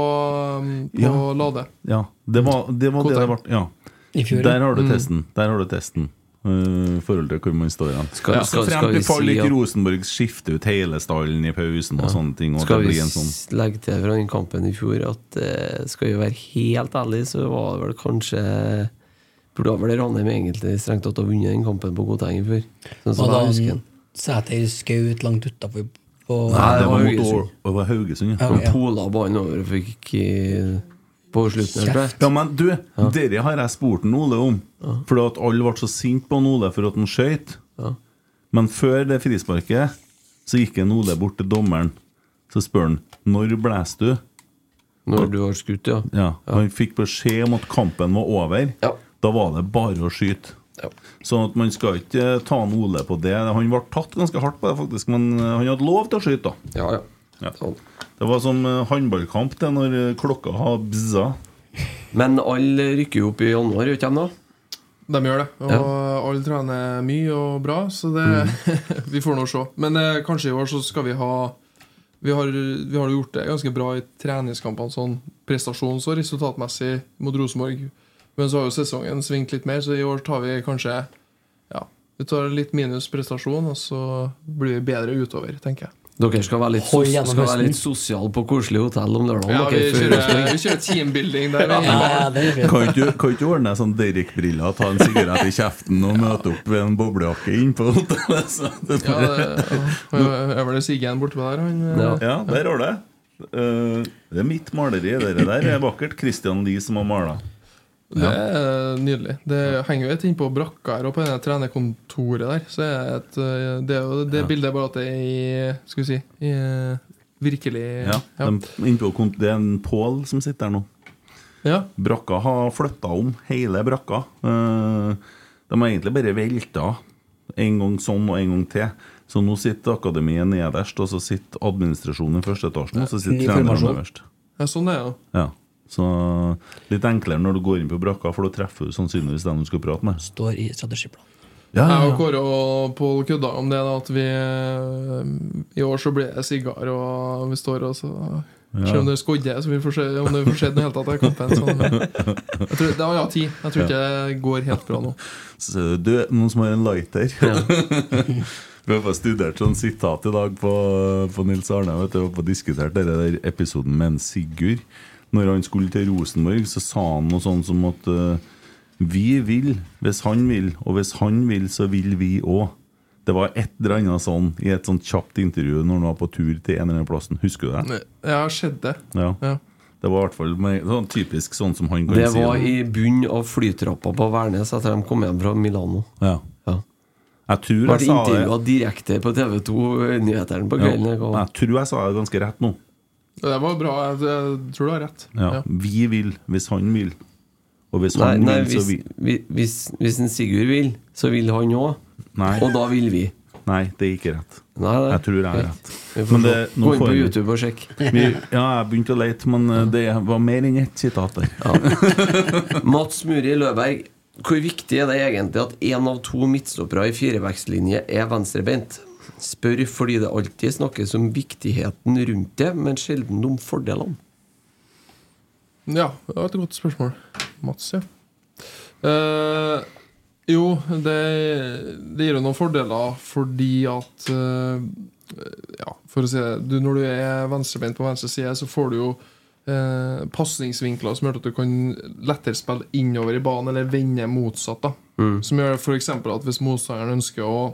um, på Ja. Lade. Ja, det var det var det det ble. Ja. I fjor. Der har du Mm. testen. Der har du testen. Eh, I forhold til hvor man står igjen. Skal- ja, skal- skal vi si at- Rosenborg skifter ut hele stallen i pausen og sånne ting. Og Skal det vi blir en sånn legge til fra den kampen i fjor at eh, skal vi være helt ærlige, så var det vel kanskje Burde vel Ranheim egentlig strengt tatt ha vunnet den kampen på Koteng i fjor. Sånn som jeg husker den. Sæter skjøt langt utafor på Nei, det var det var Haugesund. Ja. Ja. Han pola ballen over og fikk i- på slutten. Ja, men du, dere har jeg spurt en Ole om. Fordi at alle ble så sinte på en Ole for at han skøyt. Ja. Men før det frisparket så gikk en Ole bort til dommeren. Så spør han når blåser du? Når du har skutt, ja. Ja, Han fikk beskjed om at kampen var over. Ja. Da var det bare å skyte. Ja. Sånn at man skal ikke ta en Ole på det. Han ble tatt ganske hardt på det, faktisk, men han hadde lov til å skyte. da Ja, ja. Ja. Det var som eh, håndballkamp det når eh, klokka har bzza. Men alle rykker jo opp i januar, gjør ikke de da? De gjør det. Og alle trener mye og bra, så det vi får nå se. Men eh, kanskje i år så skal vi ha vi har, vi har gjort det ganske bra i treningskampene sånn prestasjons- og resultatmessig mot Rosenborg. Men så har jo sesongen svingt litt mer, så i år tar vi kanskje Ja, vi tar litt minus prestasjon, og så blir vi bedre utover, tenker jeg. Dere skal være litt, sos skal være litt sosial på koselig hotell om lørdagen. Ja, vi kjører, vi kjører teambuilding der. Ja, ja, det er. Kan ikke du- ordne sånn Derek-briller, ta en sigarett i kjeften og møte opp ved en boblejakke inne på hotellet? Ja, det, er vel det Siggen bortpå der? Han, eh, Ja. ja, der har du det. Eh, det er mitt maleri. Det der er vakkert. Christian Lie som har mala. Det er nydelig. Det henger jo et innpå brakka her og på denne trenerkontoret der. Så er det, et, eh, det er jo det bildet, bare at det er i Skal vi si i, eh, Virkelig Ja, ja. de- innpå det er en Pål som sitter der nå. ja. Brakka har flytta om, hele brakka. Eh, de har egentlig bare velta en gang sånn og en gang til. Så nå sitter akademiet nederst, og så sitter administrasjonen i første etasjen, og så sitter treneren øverst. ja, sånn er det. Ja. Så litt enklere når du går inn på brakka, for da treffer du sannsynligvis den du skal prate med. Står i strategiplanen. Ja, Jeg og Kåre og Pål kødda om det, da, at vi eh, I år så blir det sigar, og vi står og så Se om det er skodde, så vi får se om det får skjedd noe helt tatt i kampen. Så, jeg tror, det har ja, tid. Jeg tror ikke det går helt bra nå. Så du, noen som har en lighter? Vi har bare studert sånn sitat i dag på, på Nils Arne. Vet du, og diskutert denne episoden med en Sigurd. Når han skulle til Rosenborg, så sa han noe sånn som at uh, Vi vil hvis han vil, og hvis han vil, så vil vi òg. Det var et eller annet sånn i et sånt kjapt intervju når han var på tur til en eller annen plassen. Husker du det? Ja, skjedde. det. Ja. Ja. Det var i hvert fall sånn typisk sånn som han kan Det si. var det. i bunnen av flytrappa på Værnes etter de kom hjem fra Milano. Ja. Ja. Jeg tror Ble jeg sa det intervjua direkte på TV2-nyhetene på kvelden. Ja. Jeg tror jeg sa det ganske rett nå. Det var bra. Jeg, tror du har rett. Ja. Ja. Vi vil hvis han vil. Og hvis Nei, han nei vil, så hvis, vi- hvis, hvis en Sigurd vil, så vil han òg. Og da vil vi. Nei, det er ikke rett. Nei, nei. Jeg tror jeg er rett. Men det- nå Gå inn på YouTube og sjekk. Vi, ja, jeg begynte å lete, men eh, det var mer enn ett sitat der. Mats Muri Løberg, Hvor viktig er det egentlig at én av to midtstoppere i firevekstlinje er venstrebeint? Spør fordi det alltid snakkes om viktigheten rundt det, men sjelden om fordelene. Ja, det var et godt spørsmål. Mats, ja. Uh, jo, det, det gir jo noen fordeler fordi at uh, Ja, for å si det du, Når du er venstrebeint på venstre side, så får du jo uh, pasningsvinkler som gjør at du kan lettere spille innover i banen, eller vende motsatt. da Som gjør f.eks. at hvis motstanderen ønsker å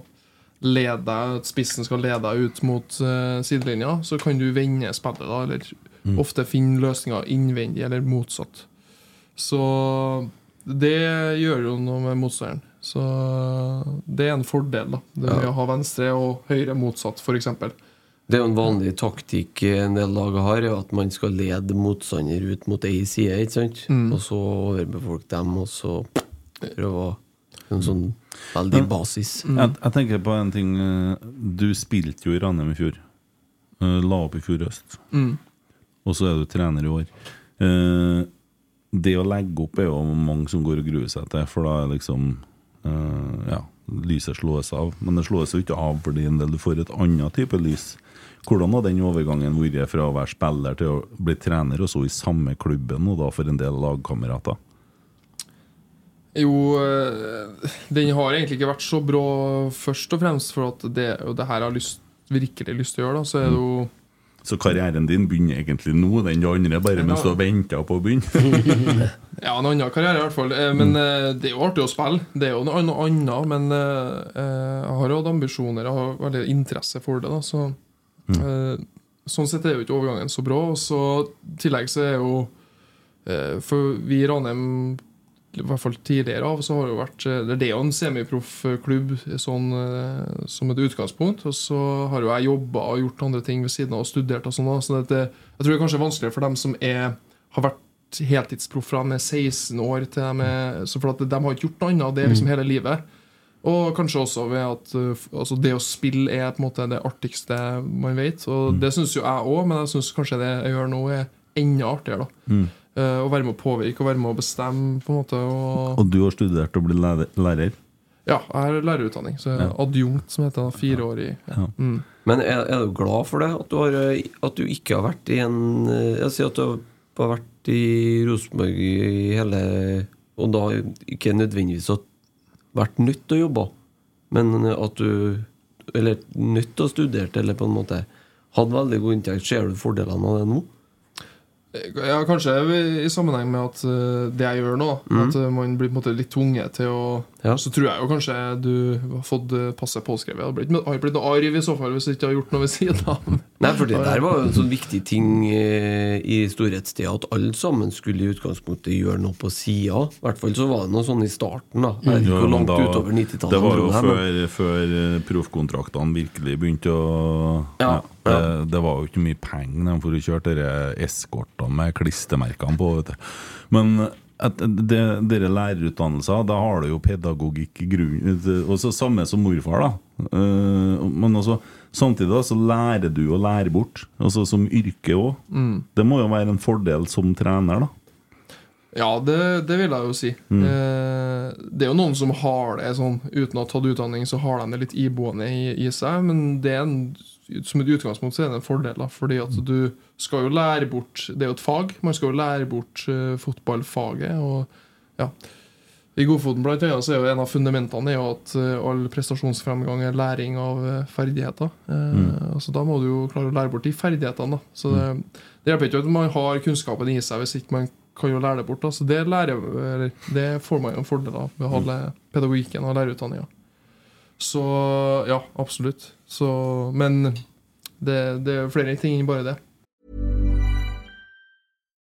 lede at spissen skal lede ut mot uh, sidelinja, så kan du vende spillet, da, eller ofte finne løsninger innvendig, eller motsatt. Så det gjør jo noe med motstanderen. Så det er en fordel, da. Det med å ha venstre og høyre motsatt, f.eks. Det er jo en vanlig taktikk en del lag har, at man skal lede motstander ut mot ei side, ikke sant? Og så overbefolke dem, og så prøve å En sånn veldig basis. Jeg, jeg tenker på en ting eh, Du spilte jo i Ranheim i fjor. Eh, La opp i fjor høst. Og så er du trener i år. Eh, det å legge opp er jo mange som går og gruer seg til, for da er liksom eh, Ja, lyset slås av. Men det slås jo ikke av fordi en del du får et annet type lys. Hvordan har den overgangen vært fra å være spiller til å bli trener, og så i samme klubben, og da for en del lagkamerater? Jo, eh, den har egentlig ikke vært så bra først og fremst for at det, og det her har lyst, virkelig lyst til å gjøre. Da, så er det jo Så karrieren din begynner egentlig nå, den andre bare mens du har venta på å begynne? Ja, en annen karriere i hvert fall. Eh, Men mm. det er jo artig å spille. Det er jo noe annet. Men jeg har hatt ambisjoner, jeg har veldig interesse for det. Da, så mm. Sånn sett er jo ikke overgangen så bra. Og så tillegg så er jo For vi i Ranheim, i hvert fall tidligere av, så har det vært eh, Det er jo en semiproff-klubb sånn, eh, som et utgangspunkt. Og så har jo jeg jobba og gjort andre ting ved siden av og studert og sånn. Så det, jeg tror det er kanskje vanskeligere for dem som er, har vært heltidsproff fra de er 16 år til de er så for at De har ikke gjort noe annet. Det er liksom hele livet. Og kanskje også ved at altså det å spille er på en måte det artigste man vet. Og det syns jo jeg òg, men jeg syns kanskje det jeg gjør nå, er enda artigere. da Uh, Å være med å påvirke og være med å bestemme. på en måte Og, Og du har studert og blitt lærer? ja, jeg har lærerutdanning, så jeg er adjunkt, som heter da, fire år i ja. Mm. Men er, er du glad for det? At du, har, eh, at du ikke har vært i en eh, Jeg sier at du har vært i Rosenborg i hele Og da ikke nødvendigvis har vært nødt til å jobbe, men at du Eller nødt til å studere, eller på en måte hadde veldig god inntekt. Ser du fordelene av det nå? Ja, kanskje i sammenheng med at eh, det jeg gjør nå, at eh, man blir på en måte litt tvunget til å Ja. Så tror jeg jo kanskje du har fått passet passe påskrevet. Det har blitt, har blitt noe arv i så fall hvis du ikke har gjort noe ved siden av. Nei, for det der var jo en sånn viktig ting eh, i storhetstida, at alle sammen skulle i utgangspunktet gjøre noe på sida. I hvert fall så var det noe sånn i starten, da. Jeg vet ikke Ja, hvor men langt da- utover 90-tallet Det var jo det her, men- før, før eh, proffkontraktene virkelig begynte å Ja, det, ja. det var jo ikke mye penger de for å kjøre eskortene med klistremerkene på. Vet du. Men at det, dere lærerutdannelser, da har du jo pedagogikk i grunnen. Og så samme som morfar, da. Eh, Men altså, samtidig da, så lærer du å lære bort, altså som yrke òg. Mm. Det må jo være en fordel som trener, da. Ja, det, det vil jeg jo si. Mm. det er jo noen som har det sånn uten å ha tatt utdanning, så har de det litt iboende i, i seg, men det er en, som et utgangspunkt så er det en fordel, da, fordi at du skal jo lære bort Det er jo et fag. Man skal jo lære bort uh, fotballfaget. og ja i Godfoten blant annet så er jo en av fundamentene er jo at uh, all prestasjonsfremgang er læring av uh, ferdigheter. Mm. altså Da må du jo klare å lære bort de ferdighetene. da Så det, det hjelper ikke at man har kunnskapen i seg hvis ikke man kan jo lære det bort. da Så det, lærer, det får man jo en fordel av ved å holde le- pedagogikken og lærerutdanninga. Så ja, absolutt. Så, men det, det er flere ting enn bare det.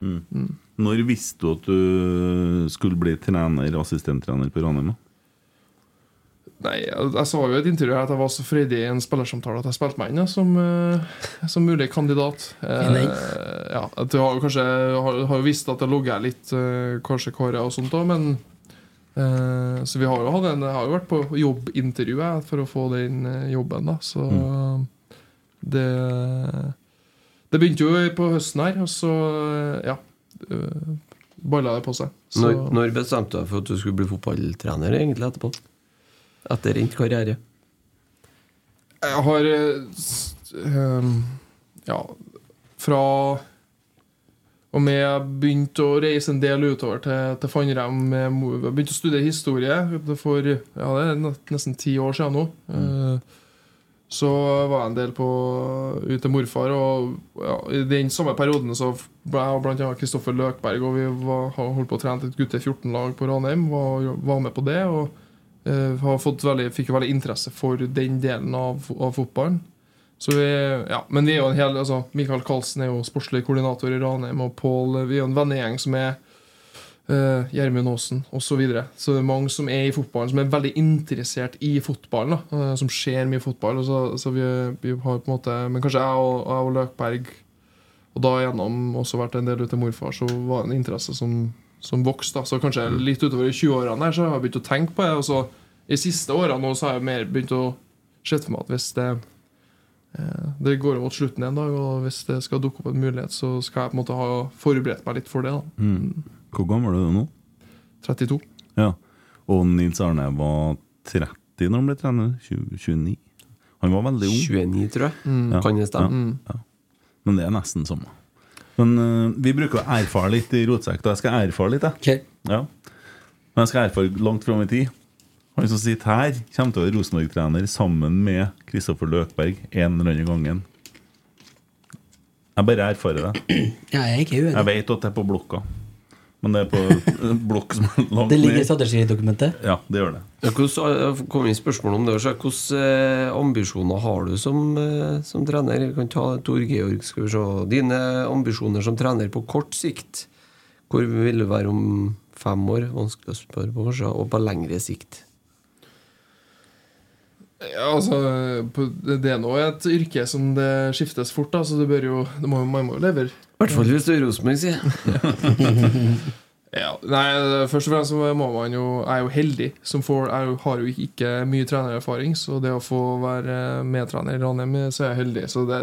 Når visste du at du skulle bli trener, assistenttrener på Ranheim? Nei, jeg, sa jo i et intervju at jeg var så freidig i en spillersamtale at jeg spilte meg inn ja, som, eh, som mulig kandidat. Eh, ja, at jeg har jo kanskje har, har jo visst at det logger litt eh, kanskje karer og sånt òg, men eh, Så vi har jo hatt en, jeg har jo vært på jobbintervju for å få den eh, jobben, da. Så det Det begynte jo på høsten her, og så ja. Uh, Balla det på seg. Så, Når, når bestemte du deg for at du skulle bli fotballtrener egentlig etterpå? Etter endt karriere? Jeg har s- ehm, Ja, fra og med jeg begynte å reise en del utover til, til Fannrem Jeg begynte å studere historie for ja, det er nesten ti år siden nå. Eh, Så var jeg en del på ut til morfar, og ja, i den samme perioden så ble jeg og annet Kristoffer Løkberg og vi var, holdt på å trene et gutte 14-lag på Ranheim. Var, var med på det. og eh, veldig, fikk veldig interesse for den delen av, av fotballen. Vi, ja, men vi er jo en hel, altså, Mikael Karlsen er jo sportslig koordinator i Ranheim, og Pål Vi er jo en vennegjeng som er uh, Gjermund Aasen osv. Så, videre. så det er mange som er i fotballen, som er veldig interessert i fotballen. Da, uh, som ser mye fotball. Og så, så vi, vi har på en måte Men kanskje jeg og, jeg og Løkberg, og da gjennom også vært en del ute til morfar, så var det en interesse som, som vokste. Så kanskje litt utover i 20-årene her så har jeg begynt å tenke på det. Og så i siste årene nå så har jeg mer begynt å se for meg at hvis det eh, det går mot slutten en dag, og hvis det skal dukke opp en mulighet, så skal jeg på en måte ha forberedt meg litt for det. da Mm. Hvor gammel er du nå? 32. Ja. Og Nils Arne var 30 når han ble trener? 20, 29? Han var veldig ung. 29, tror jeg. Ja. Kan det stemme? Ja. Ja. Men det er nesten samme. Men uh, vi bruker å erfare litt i rotsekk. og jeg skal erfare litt, jeg. Ja. Men jeg skal erfare langt fram i tid. Han som sitter her, kommer til å være Rosenborg-trener sammen med Kristoffer Løkberg en eller annen gangen. Jeg bare erfarer det. Ja, jeg er ikke uenig. Jeg vet at det er på blokka. Men det er på blokk som er langt Det ligger i strategidokumentet. Ja, det gjør det. Ja, hvordan, kom inn spørsmål om det også. Hvilke eh, ambisjoner har du som, eh, som trener? Vi kan ta Tor Georg. skal vi se. Dine ambisjoner som trener på kort sikt. Hvor vil du være om fem år? Vanskelig å spørre på, kanskje. Og på lengre sikt. Ja, altså, det er nå et yrke som det skiftes fort, da, så det bør jo, det må, man må jo levere. I hvert fall hvis du er Rosenborg, sier. Ja, nei, Først og fremst må man jo Jeg er jo heldig som får Jeg har jo ikke mye trenererfaring, så det å få være medtrener i Ranheim, så er jeg heldig. Så det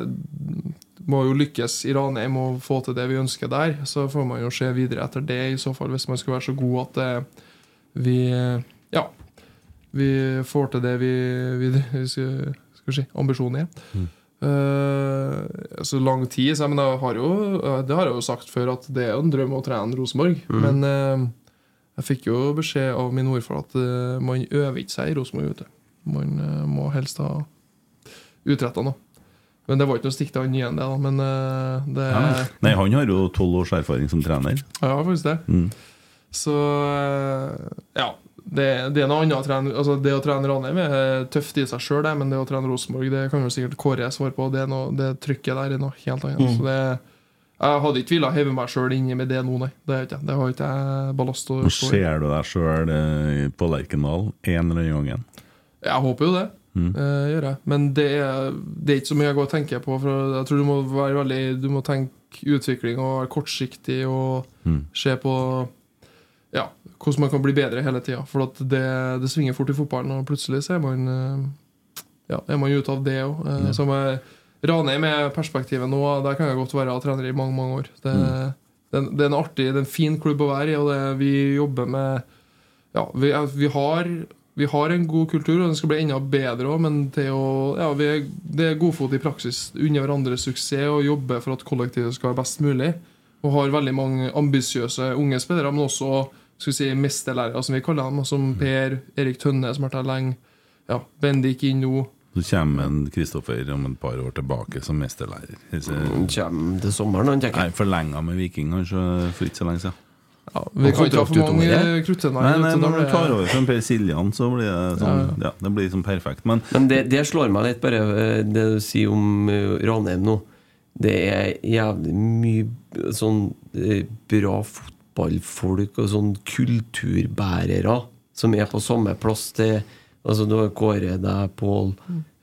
må jo lykkes i Ranheim og få til det vi ønsker der. Så får man jo se videre etter det, i så fall, hvis man skal være så god at vi Ja. Vi får til det vi, vi, vi skal, skal si, ambisjonen er. Eh, så lang tid. Så, men jeg har jo, det har jeg jo sagt før, at det er jo en drøm å trene Rosenborg. Mm. Men uh, jeg fikk jo beskjed av min ordfører at uh, man øver ikke seg i Rosenborg. Man eh, må helst ha utretta noe. Men det var ikke noe stikk til han igjen, det. da Men eh, det Ja. Nei, han har jo tolv års erfaring som trener. Ja, faktisk det. Mm. Så eh, ja. Det, det er noe annet å trene altså Det å trene Ranheim er tøft i seg sjøl, men det å trene Rosenborg Det kan jo sikkert Kåre svare på. Det, noe, det trykket der er noe helt annet. Mm. Så det Jeg hadde ikke villet heve meg sjøl inn med det nå, nei. Det, ikke, det har ikke jeg ballast å stå i. ser du deg sjøl på Lerkendal en eller annen gang. Jeg håper jo det. Eh, gjør jeg. Men det er, det er ikke så mye jeg går og tenker på. For jeg tror du må være veldig Du må tenke utvikling og være kortsiktig og se på hvordan man kan bli bedre hele tida. For at det, det svinger fort i fotballen, og plutselig så er man eh, Ja, er man ute av det òg. Ja. Som er Ranheim med perspektivet nå, der kan jeg godt være trener i mange, mange år. Det, det, er- det er en artig, det er en fin klubb å være i, og det, vi jobber med ja, vi, er- vi, har, vi har en god kultur, og den skal bli enda bedre òg, men å, ja, vi er, det er godfot i praksis. Unne hverandres suksess og jobbe for at kollektivet skal være best mulig. Og har veldig mange ambisiøse unge spillere, men også skal si, mesterlærere, som vi kaller dem. Som Per Erik Tønne, som har vært her lenge. Ja, Bendik inn nå. Så kommer en Kristoffer om et par år tilbake som mesterlærer. Han kommer til sommeren, han tenker jeg. forlenga med Viking kanskje for ikke så lenge siden. Ja, vi kan ikke ha for mange kruttønner. Nei, nei, nei, du, når du tar over som Per Siljan, så blir det sånn Ja, Ja, det blir sånn perfekt. Men Men det, det slår meg litt, bare eh, det du sier om eh, Ranheim nå. Det er jævlig mye sånn bra bra fotballfolk og sånn kulturbærere som er på samme plass til Altså Du har Kåre, deg, Pål,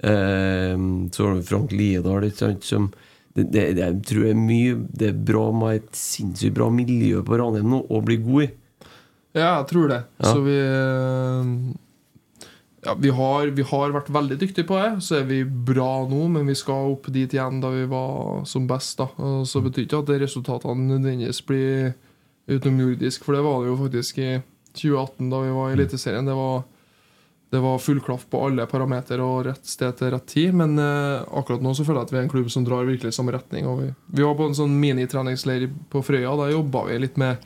eh, så har du Frank Liedal, som det, det, jeg tror det er mye Det er bra med et sinnssykt bra miljø på Ranheim nå, å bli god i. Ja, jeg tror det. Ja. Så vi eh, ja, vi, har, vi har vært veldig dyktige på det. Så er vi bra nå, men vi skal opp dit igjen da vi var som best. da Så betyr ikke at resultatene nødvendigvis blir utenomjordisk, for det var det jo faktisk i 2018, da vi var i Eliteserien. Det var, det var full klaff på alle parametere og rett sted til rett tid. Men eh, akkurat nå så føler jeg at vi er en klubb som drar virkelig i samme retning. Vi, vi var på en sånn minitreningsleir på Frøya. Da jobba vi litt med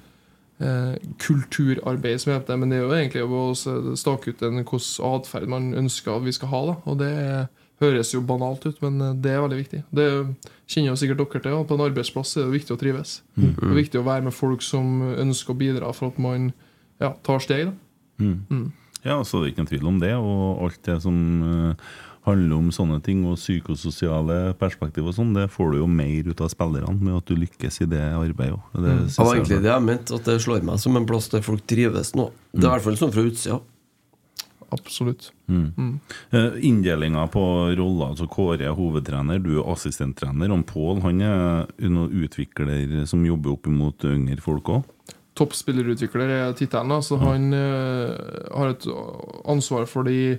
eh, kulturarbeid, som heter det. Men det er jo egentlig å stake ut en hvilken atferd man ønsker at vi skal ha. Da. Og det høres jo banalt ut, men eh, det er veldig viktig. Det kjenner jo sikkert dere til. På en arbeidsplass er det viktig å trives. Mm. Det er viktig å være med folk som ønsker å bidra for at man ja, tar steg. da Mm. Mm. Ja, så det er ikke noen tvil om det. Og alt det som eh, handler om sånne ting, og psykososiale perspektiv og sånn, det får du jo mer ut av spillerne med at du lykkes i det arbeidet òg. Det Det var egentlig det jeg mente, at det slår meg som en plass der folk trives nå. Det er i hvert fall sånn fra utsida. Absolutt. Mm. Mm. Eh, Inndelinga på roller, altså Kåre er hovedtrener, du er assistenttrener. Og Pål han er noen utvikler som jobber opp imot yngre folk òg. Toppspillerutvikler er tittelen. Så han eh, har et ansvar for de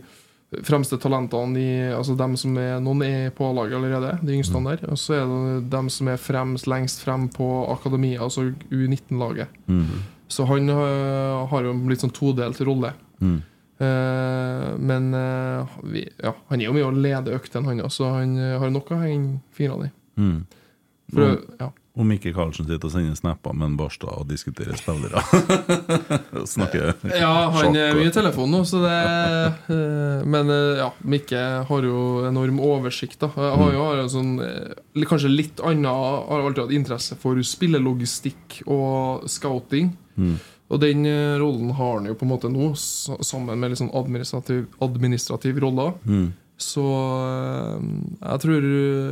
fremste talentene i altså dem som er, Noen er på A-laget allerede, de yngste der. Og så er det dem som er fremst, lengst frem på akademia, altså U19-laget. Mm. Så han eh, har jo en litt sånn todelt rolle. Mm. Eh, men eh, vi, ja, han er jo med å lede øktene, han også. Han eh, har nok å henge fingrene i. Mm. For, Om- ja. Om ikke Karlsen sitter og sender snapper med en Barstad og diskuterer spillere. Snakker Ja, han er mye i telefonen nå, så det Men ja, Mikke har jo enorm oversikt. da har jo har en sånn Kanskje litt annet Har alltid hatt interesse for spillelogistikk og scouting. Mm. Og den eh, rollen har han jo på en måte nå, sammen med sånn administrativ, administrativ rolle. Mm. Så eh, jeg tror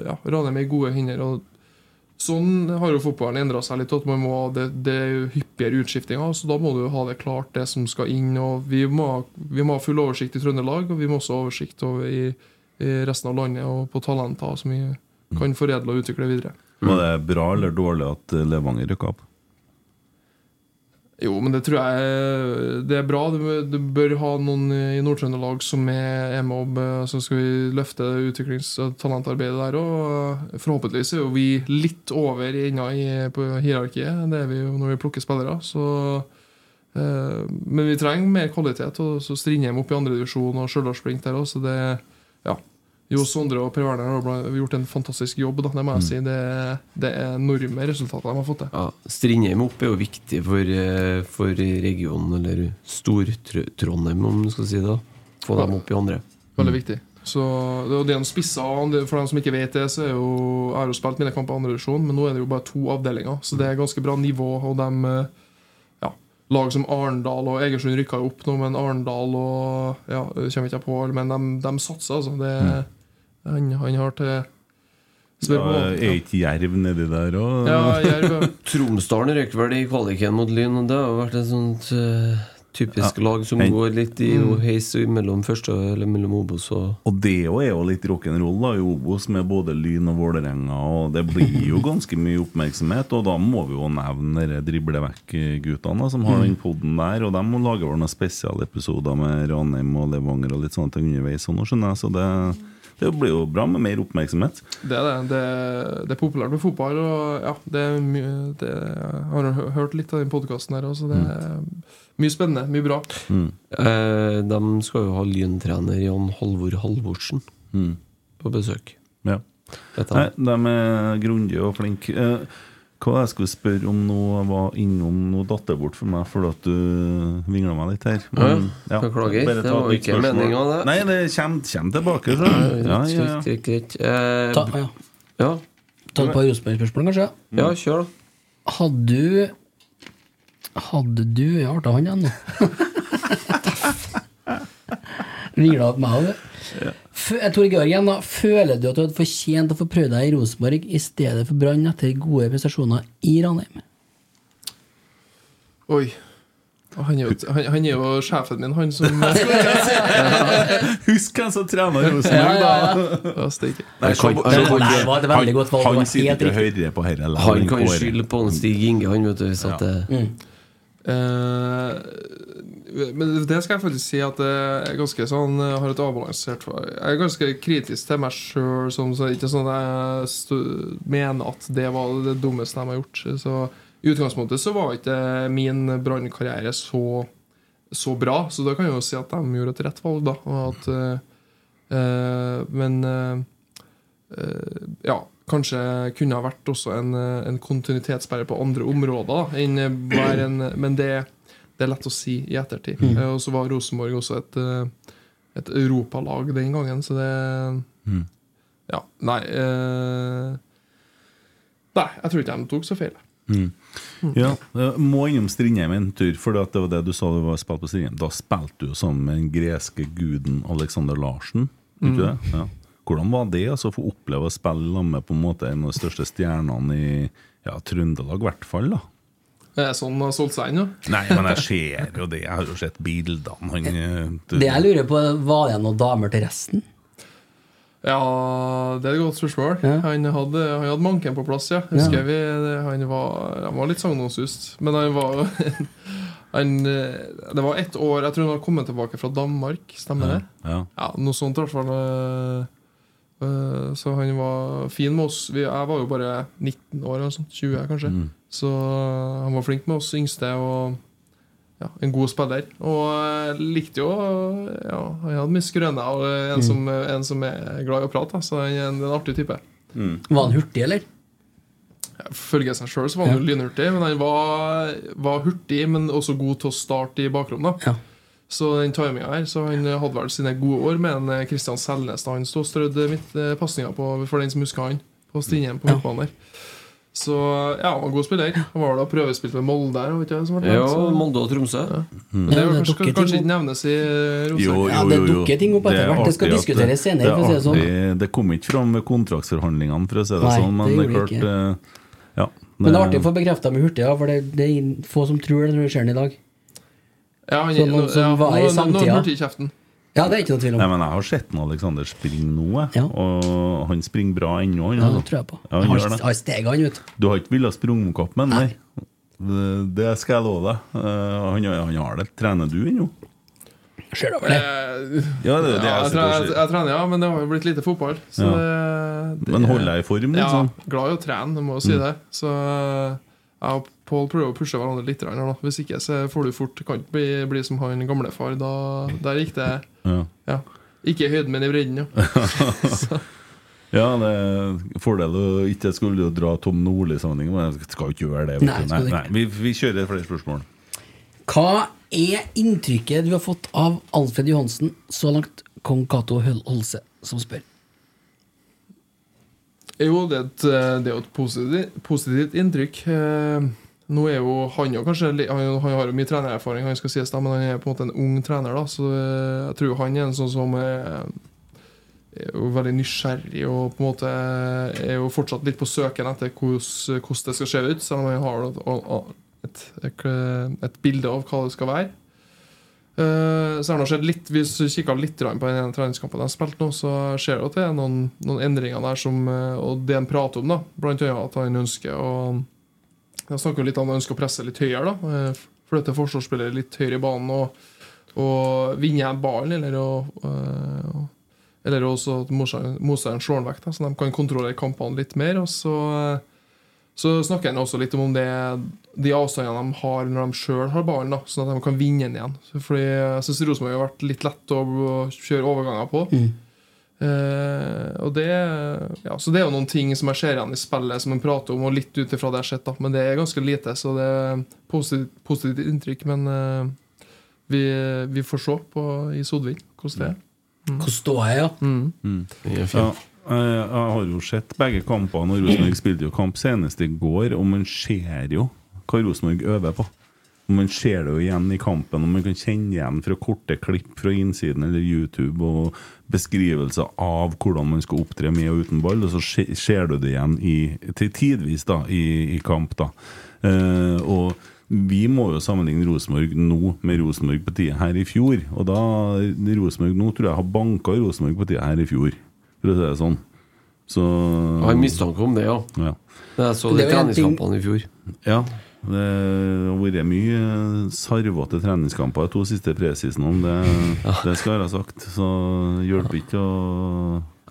ja, Ranheim er i gode hender. Og sånn har jo fotballen endra seg litt. At man må, det, det er jo hyppigere utskiftinger, så da må du ha det klart, det som skal inn. Og vi må, vi må ha full oversikt i Trøndelag, og vi må også ha oversikt over i, i resten av landet og på talenter som vi kan foredle og utvikle videre. Var det bra eller dårlig at eh, Levanger rykka opp? Jo, men det tror jeg det er bra. Du, bør ha noen i Nord-Trøndelag som er, er med og så skal vi løfte utviklings- og talentarbeidet der òg. Forhåpentligvis er jo vi litt over ennå på hierarkiet. Det er vi jo når vi plukker spillere. Så, eh, men vi trenger mer kvalitet. Og så Strindheim opp i andredivisjon og Stjørdal Sprint der òg, så det ja. Jo Sondre og Per Werner har gjort en fantastisk jobb. Da, det må jeg si. Det, det er enorme resultater de har fått til. Ja, Strindheim opp er jo viktig for, eh, for regionen, eller Stor-Trondheim, om du skal si det. Få dem opp i andre. Veldig viktig. Så det, er en spissa, For dem som ikke vet det, så er jo Jeg har jo spilt mine kamper i andre divisjon, men nå er det jo bare to avdelinger. Så det er ganske bra nivå. Og dem eh, ja, Lag som Arendal og Egersund rykka jo opp nå, men Arendal og ja, kommer ikke på, men de, de satser, altså. Det, han, han har til spør Ja, er ikke Jerv nedi der òg? Ja. Tromsdalen røk vel i kvaliken mot Lyn, og det har vært et sånt uh, Typisk Ja. lag som En- går litt i noe heis mellom første eller mellom Obos og Og det er jo litt rock'n'roll i Obos, med både Lyn og Vålerenga. Og det blir jo ganske mye oppmerksomhet, og da må vi jo nevne de drible vekk-guttene som har den poden der. Og de må lage vel noen spesialepisoder med Ranheim og Levanger og litt sånne ting underveis. Så det, det blir jo bra med mer oppmerksomhet. Det er det. Det, det er populært med fotball. Og ja, det er mye det, Jeg har hø- hørt litt av den podkasten her Så Det er mye spennende. Mye bra. eh, De skal jo ha lyntrener Jan Halvor Halvorsen Mm. på besøk. Ja. Nei, de er grundige og flinke. Eh, hva jeg skulle spørre om nå, var innom noe datt det bort for meg fordi at du vingla meg litt her. Men, Ja, beklager. bare Det var ikke meninga, meningen, det. Nei, det kommer, kommer tilbake. Så. Ja, ja, ja. Greit. Eh, Ta, ja. ja. Ta et par Rosenborg-spørsmål, kanskje? ja, kjør, da. Hadde du Hadde du Ja, arta han igjen nå. Ringla opp meg òg, du. Tor Georgen, da. Føler du at du hadde fortjent å få prøve deg i Rosenborg i stedet for Brann etter gode prestasjoner i Ranheim? Oi. Han er, jo, han, han er jo sjefen min, han som Husk hvem som trener Rosenborg, da! Ja, Han sitter ikke og hører på dette. Han kan skylde på en Stig Inge, han, vet du. Hvis at mm. Eh, men det skal jeg faktisk si at jeg er ganske sånn har et avbalansert Jeg er ganske kritisk til meg sjøl. Ikke sånn at jeg stod, mener at det var det dummeste de har gjort. Så I utgangspunktet så var ikke min brannkarriere så, så bra, så da kan jeg jo si at de gjorde et rett valg, da. Og at, øh, men øh, ja, kanskje kunne ha vært også en, en kontinuitetssperre på andre områder. Da, enn bare en, men det, det er lett å si i ettertid. Mm. Og så var Rosenborg også et, eh, et europalag den gangen, så det Mm. Ja, nei eh, Nei, jeg tror ikke de tok så feil. Mm. Ja, må innom Strindheim en tur, for det var det du sa du var spilt på Strindheim. Da spilte du jo sammen med den greske guden Alexander Larsen. Ikke Mm. det? Ja. Hvordan var det altså, å få oppleve å spille sammen med på en måte en av de største stjernene i ja, Trøndelag, i hvert fall? da Det er sånn han har solgt seg inn. Nei, men jeg ser jo det. Jeg har jo sett bildene. Han, eh, du- Det jeg lurer på, var det noen damer til resten? Ja, det er et godt spørsmål. Ja. Han, hadde, han hadde manken på plass, ja. Husker vi, han, var, han var litt sagnomsust. Men han var han, eh, Det var ett år Jeg tror han har kommet tilbake fra Danmark, stemmer det? ja. Ja, Noe sånt i hvert fall. eh, eh, Så han var fin med oss. Jeg var jo bare 19 år, eller sånt, 20 kanskje. Mm. Så han var flink med oss yngste. Og ja, en god spiller. Og jeg likte jo ja, Han hadde mye skrøner. Og en, Mm. som, en som er glad i å prate, så han er en, en artig type. Var han hurtig, eller? Ifølge seg sjøl var han ja. lynhurtig, men han var, var hurtig, men også god til å starte i bakrom. Ja. Så den timinga her Så han hadde vel sine gode år med en eh, Kristian Selnes da han sto og strødde midt eh, pasninger på, for den som husker han, på Strindheim på Ja. midtbanen der. Så ja, han var en god spiller. Han var da prøvespilt med Molde det, ja, Molde og Tromsø. men det Ja, var det kanskje, dukker kanskje ikke nevnes i Rosenborg. Ja, det dukker ting opp etter er hvert. Det skal diskuteres senere, for å si det sånn. Det kom ikke fram ved kontraktsforhandlingene, for å si det Nei, sånn. Men det det er det klart eh, Ja. Men det er artig å få bekrefta med hurtig, ja, for det, det er få som tror det når det skjer i dag. Ja, han, sånn, noen som ja, var i nå- nå- nå Ja, det er ikke noe tvil om. Nei, men Jeg har sett en Alexander springe nå. Ja. og han springer bra ennå. Ja, altså. det tror jeg på. Ja, han har, har steget han, ut. du. Har ikke villet sprunge opp med ham? Det- Det skal jeg love deg. Eh, Han, han har det. Trener du ennå? Ser over det? Eh, Ja, det er det ja, jeg jeg, jeg, jeg trener, ja, men det har jo blitt lite fotball. Så det, det, Men holder jeg i form, Ja, liksom? glad i å trene, må jo si det. Så eh, jeg og Pål prøver å pushe hverandre litt. Her, nå. Hvis ikke så får du fort Kan ikke bli, bli som han gamlefar. Da, der gikk det Ja. ja. Ikke i høyden, men i bredden. Ja. Ja, det er fordel å ikke skulle jo dra Tom Nordli-sammenheng, men jeg skal jo ikke gjøre det. Nei, nei, nei, vi, vi kjører flere spørsmål. Hva er inntrykket du har fått av Alfred Johansen så langt? Kong Cato Holse som spør. Jo, det er et, eh, det er et positivt, positivt inntrykk. Eh, Nå er jo han jo kanskje Han, har jo mye trenererfaring, han skal sies da, men han er på en måte en ung trener. da Så eh, jeg tror han er en sånn som er, er jo veldig nysgjerrig og på en måte er jo fortsatt litt på søken etter hvordan, det skal se ut, selv om han har et, et, et, bilde av hva det skal være. Eh, så har skjedd litt Hvis du kikker litt på den treningskampen de har spilt nå, så ser du at det er noen, noen endringer der som eh, Og det han prater om, da, blant annet at han ønsker å Jeg snakker litt om at han ønsker å presse litt høyere, da. eh, Flytte forsvarsspillere litt høyere i banen og, og vinne ballen, eller å eh, eller også at motstanderen slår den vekk, så de kan kontrollere kampene litt mer. Og så, så snakker han også litt om det, de avstandene de har når de sjøl har ballen, da, sånn at de kan vinne den igjen. Fordi jeg syns Rosenborg har vært litt lett å å kjøre overganger på. Eh, og det, ja, så det er jo noen ting som jeg ser igjen i spillet, som en prater om, og litt ut ifra det jeg har sett, da. Men det er ganske lite, så det er positivt, positivt inntrykk. Men eh, vi, vi får se på, i Sodvin hvordan det er. Hvordan står jeg, ja. Ja, jeg, jeg har jo sett begge kampene, og Rosenborg spilte jo kamp senest i går, og man ser jo hva Rosenborg øver på. Man ser det jo igjen i kampen, og man kan kjenne igjen fra korte klipp fra innsiden eller YouTube og beskrivelser av hvordan man skal opptre med og uten ball, og så ser du det igjen i, til tidvis da, i, i kamp. da. Eh, og vi må jo sammenligne Rosenborg nå med Rosenborg på tida her i fjor. Og da Rosenborg nå tror jeg har banka Rosenborg på tida her i fjor, for å si det sånn. Så Jeg har mistanke om det, ja. ja. Men Jeg så Det i er treningskampene i fjor. Ja, det har vært mye sarvete treningskamper de to siste presisene, det, det skal være sagt. Så hjelper ikke å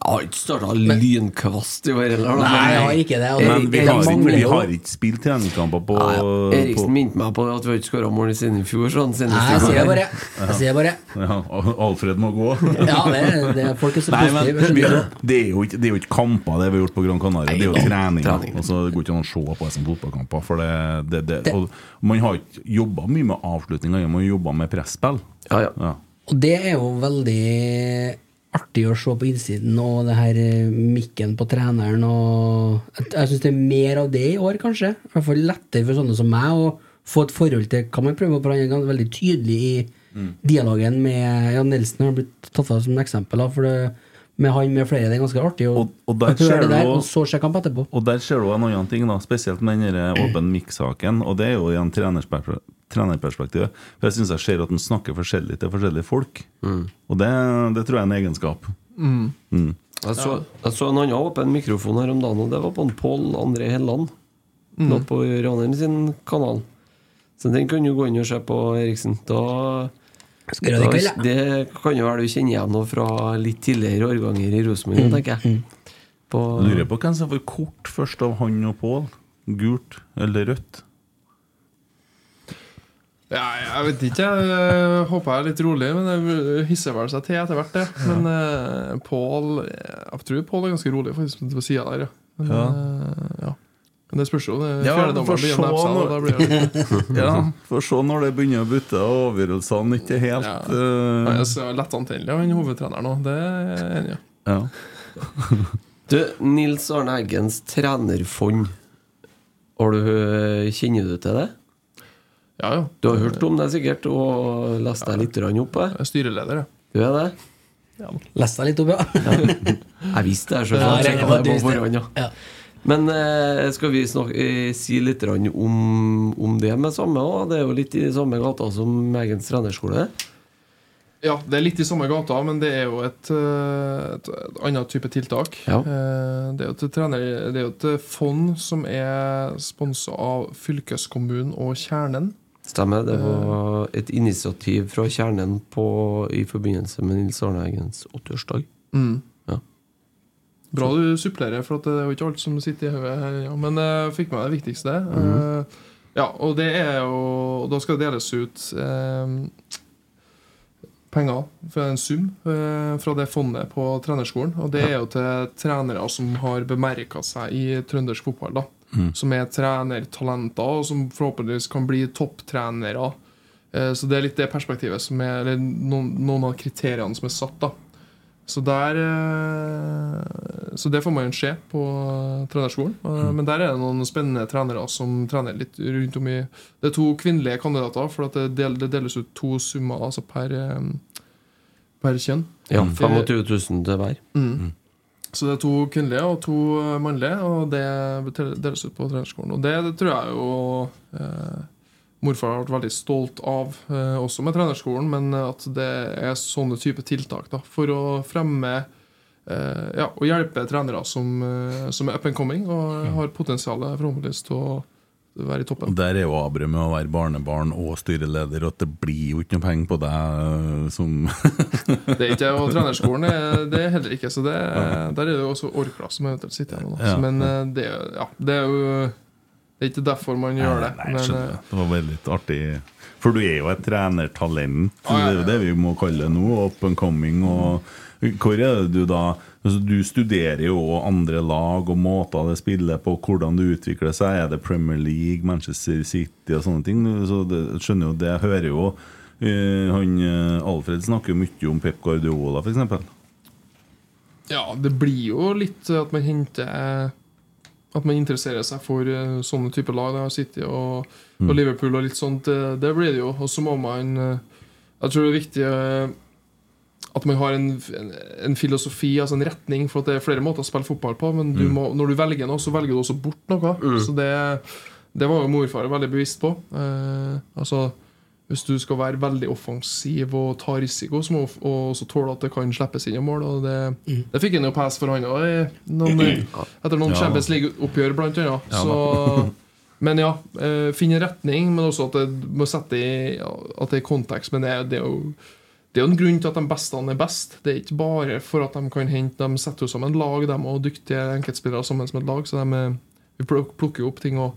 Jeg har ikke starta lynkvast i år heller. Nei, jeg har ikke det. Altså. Men vi har, ikke- vi har ikke spilt treningskamper på, Nei, ja. på Eriksen minte meg på at vi har ikke skåra mål siden i fjor. Sånn, Nei, jeg sier bare Jeg sier bare ja, Alfred må gå. Ja, det, det er folk er så positive. det. det, er jo ikke, ikke kamper, det vi har gjort på Gran Canaria. Det er jo trening. trening. Altså, det går ikke an å se på det som fotballkamper. For det, det, det, Det- og man har ikke jobba mye med avslutninger, man har jobba med presspill. Ja, ja. Ja. Og det er jo veldig artig å se på innsiden, og det her eh, mikken på treneren og Jeg, jeg syns det er mer av det i år, kanskje. I hvert fall lettere for sånne som meg å få et forhold til hva man prøver på. Han er gans- veldig tydelig i dialogen med Jan Nelson, har blitt tatt av som eksempel. For det, med han med flere, det er ganske artig å Og- og der høre ser det du der, og så sjekke kamp etterpå. Og der ser du en annen ting, da, spesielt med den åpen mic-saken. Og det er jo en trenersper- trenerperspektivet. For jeg syns jeg ser at han snakker forskjellig til forskjellige folk. Og det, det tror jeg er en egenskap. Jeg så, jeg så en annen åpen mikrofon her om dagen, og det var på en Pål André Helland. Nå på Ranheim sin kanal. Så den kan du gå inn og se på, Eriksen. Da, det da det kan jo være du kjenner igjen noe fra litt tidligere årganger i Rosenborg, tenker jeg. På, Lurer på hvem som får kort først av han og Pål. Gult eller rødt? Ja, jeg vet ikke. Jeg håper jeg er litt rolig, men det hisser vel seg til etter hvert, det. Men uh, Pål Jeg tror Pål er ganske rolig faktisk på sida der, ja. Men, ja. ja. Men det spørs jo. Ja, for se en nepsa, nå. og da blir det Ja, Får se når det begynner å butte og avgjørelsene ikke er helt Ja. uh... ja, er så lett antennelig, han hovedtreneren òg. Det er jeg enig i. ja. Du, Nils Arne Eggens trenerfond. Har du, kjenner du til det? Ja, ja. Du har hørt om det sikkert, og lest deg litt opp på det? Jeg er styreleder, ja. Du er det? Les deg litt opp, ja. Jeg visste det, det det. Ja. Ja. Men eh, skal vi snakke, eh, si litt om, om det med samme òg? Det er jo litt i samme gata som Eggens trenerskole. Ja, det er litt i samme gata, men det er jo et, eh, et, et annet type tiltak. Ja. Eh, Det er jo et, trener, det er jo et fond som er sponsa av fylkeskommunen og Kjernen. Stemmer. Det var et initiativ fra kjernen på, i forbindelse med Nils Arne Eggens 80-årsdag. Ja. Bra du supplerer, for at det er jo ikke alt som sitter i hodet her. Ja. Men jeg fikk med det viktigste. Eh, ja, og det er jo Da skal det deles ut eh, penger for en sum eh, fra det fondet på trenerskolen. Og det er jo til trenere som har bemerka seg i trøndersk fotball. da Som er trenertalenter, og som forhåpentligvis kan bli topptrenere. Eh, så det er litt det perspektivet som er Eller noen, noen av kriteriene som er satt. da så der eh, Så det får man se på trenerskolen. Mm. Men der er det noen spennende trenere som trener litt rundt om i Det er to kvinnelige kandidater, for at det, del, det deles ut to summer altså per, eh, per kjønn. Ja, 25 000 til hver. Så det er to kvinnelige og to eh, mannlige, og det deles ut på trenerskolen. Og det, det tror jeg jo eh, morfar har vært veldig stolt av, eh, også med trenerskolen, men at det er sånne type tiltak da, for å fremme eh, ja, og hjelpe trenere som, eh, som er up and coming og har potensial forhåpentligvis til å være i toppen. Der er jo Abre med å være barnebarn og styreleder, og at det blir jo ikke noe penger på deg øh, som Det er ikke, og trenerskolen er det er heller ikke, så det, der er det jo også Orkla som eventuelt sitter igjen. Ja. Men eh, det, ja, det er jo det er ikke derfor man gjør det. Nei, men, eh, Det var veldig artig. For du er jo et trenertalent. Ja, ja, Det er det vi må kalle det nå. Up and coming. Og hvor er det du da altså Du studerer jo andre lag og måter det spiller på, hvordan det utvikler seg. Er det Premier League, Manchester City og sånne ting? Så det, skjønner jo det. Hører jo uh, han eh, Alfred snakker jo mye om Pep Guardiola, f.eks. Ja, det blir jo litt at man henter At man interesserer seg for eh, sånne typer lag. Da, City og, Mm. og Liverpool og litt sånt. Det, det blir det jo. Og så må man eh, Jeg tror det er viktig eh, at man har en, en, en filosofi, altså en retning. For at det er flere måter å spille fotball på, men du Mm. må, når du velger noe, så velger du også bort noe. Så det, det var jo morfar veldig bevisst på. Eh, altså hvis du skal være veldig offensiv og ta risiko, så må du også tåle at det kan slippes inn i mål. Og det, det fikk han jo pes for, han òg, etter noen Ja. Champions League-oppgjør, blant annet. Ja, så, men ja, eh, finne retning, men også at det må sette i At det er kontekst. Men det, det er jo det er jo en grunn til at de beste er best. Det er ikke bare for at de kan hente De setter jo sammen lag, de og dyktige enkeltspillere sammen som et lag. Så de, vi plukker jo opp ting. og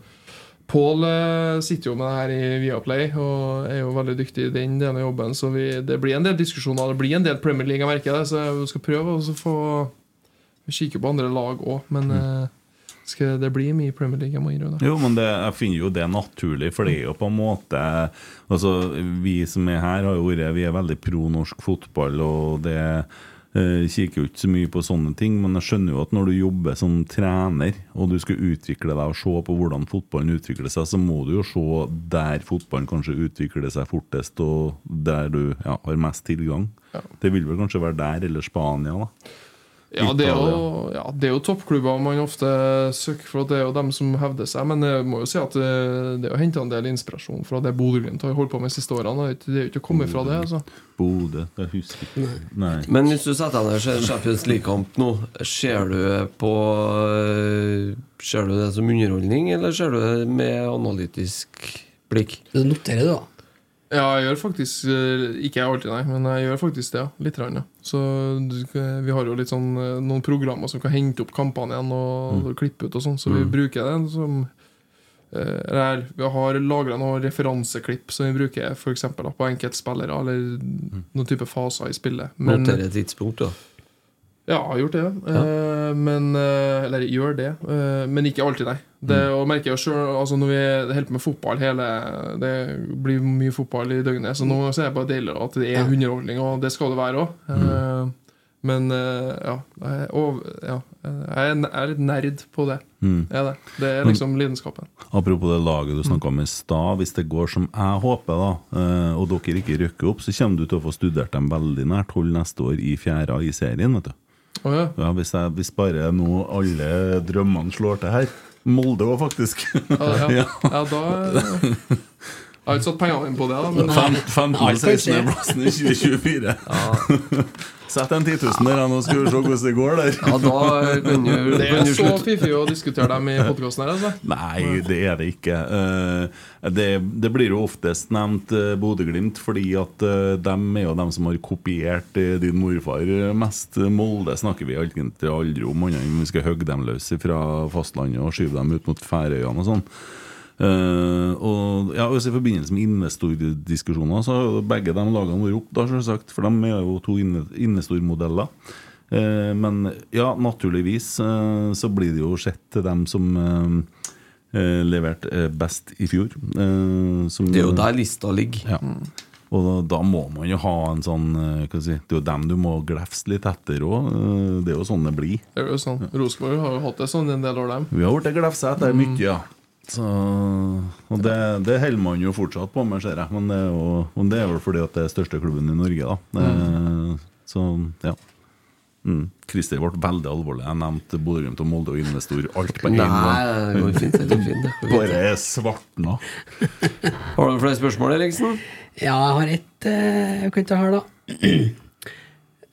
Pål eh, sitter jo med det her i Viaplay og er jo veldig dyktig i den delen av jobben. Så vi, det blir en del diskusjoner. Det blir en del Premier League, jeg merker det. Så vi skal prøve å få Vi kikker på andre lag òg, men eh, skal det blir mye Premier League. Jeg må innrømme det. Jo, men det, jeg finner jo det naturlig, for det er jo på en måte Altså, Vi som er her, har jo vært Vi er veldig pro norsk fotball, og det eh, kikker jo ikke så mye på sånne ting, men jeg skjønner jo at når du jobber som trener, og du skal utvikle deg og se på hvordan fotballen utvikler seg, så må du jo se der fotballen kanskje utvikler seg fortest, og der du ja, har mest tilgang. Det vil vel kanskje være der eller Spania, da. Ja, det er jo, ja, det er jo toppklubber man ofte søker for. at Det er jo dem som hevder seg. Men jeg må jo si at det, det er å henta en del inspirasjon fra det Bodø-Glimt har holdt på med de siste årene. Det er Det er jo ikke å komme fra det. altså Bodø, det husker ikke. Nei. Men hvis du setter deg ned og ser Champions League-kamp nå, ser du på øh, Ser du det som underholdning, eller ser du det med analytisk blikk? Det noterer du, da. Ja, jeg gjør faktisk eh, Ikke jeg alltid, nei, men jeg gjør faktisk det. ja, Litt. Rann, ja. Så Vi har jo litt sånn eh, noen programmer som kan hente opp kampene igjen og klippe ut og sånn, så vi Mm. bruker det som eh, eller, Vi har lagra noen referanseklipp som vi bruker for eksempel, da, på enkeltspillere eller noen type faser i spillet. Men, Notere tidspunkt, da. ja, jeg har gjort det. Eh, men, eh, eller gjør det. eh, men ikke alltid, nei. Det, og merker jeg jo selv, altså Når vi holder på med fotball hele Det blir mye fotball i døgnet, så nå ser er det bare deilig at det er underholdning, og det skal det være òg. men eh, ja, jeg, og, ja jeg er jeg litt nerd på det. Mm. Jeg er det. det er liksom lidenskapen. Apropos det laget du snakka om i stad. Hvis det går som jeg håper, da, eh, og dere ikke rykker opp, så kommer du til å få studert dem veldig nært hold neste år i fjerde i serien. vet du Å ja. ja, hvis, jeg, hvis bare nå alle drømmene slår til her. Molde òg, faktisk. Ja, ja. Ja. da Jeg har ikke satt pengene mine på det, da. 15. og Alt kan skje. 16. plassen i 2024. Sett en 10 000 der, nå skal vi se hvordan det går der. Ja, da kan jo, det er så fiffig å diskutere dem i podkasten her, altså. Nei, det er det ikke. Eh, Det, det blir jo oftest nevnt eh, Bodø-Glimt, fordi at eh, dem er jo dem som har kopiert din morfar mest. Molde snakker vi egentlig aldri om, annet enn vi skal hogge dem løs fra fastlandet og skyve dem ut mot Færøyene og sånn. Eh, og ja, I forbindelse med innestordiskusjoner så har jo begge de lagene vært opp, da, selvsagt, for de er jo to investormodeller. Eh, men ja, naturligvis uh, så blir det jo sett til dem som leverte best i fjor. eh, som, Det er jo der lista ligger. Ja. Og da, da må man jo ha en sånn hva si, Det er jo dem du må glefse litt etter òg. Det er jo sånn det blir. Det er jo sånn. Rosenborg har jo hatt det sånn en del år, dem. Vi har blitt glefsa etter mye, ja. Så, og det, det holder man jo fortsatt på med, ser jeg. Men det er jo men det er vel fordi at det er største klubben i Norge, da. Det, Så ja. Mm. Christer ble veldig alvorlig. Jeg nevnte Bodø-Glimt og Molde og investor. Alt på én Nei, gang. det går fint. Fint, det går fint. Bare svartna. Har du flere spørsmål, Eriksen? Ja, jeg har ett eh, Jeg kan ta her, da.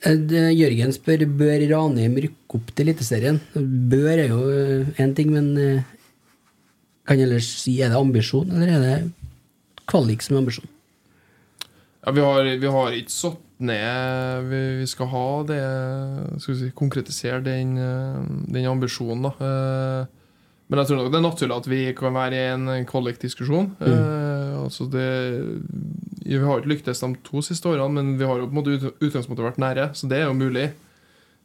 Eh, Jørgen spør Bør Ranheim rykke opp til Eliteserien. Bør er jo én ting, men eh, kan ellers si er det ambisjon, eller er det kvalik som er ambisjon? Ja, vi har, vi har ikke satt ned Vi, vi skal ha det Skal vi si, konkretisere den, den ambisjonen, da. Eh, Men jeg tror nok det er naturlig at vi kan være i en kvalikdiskusjon. Eh, altså det Vi har ikke lyktes de to siste årene, men vi har jo på en måte utgangspunktet vært nære, så det er jo mulig.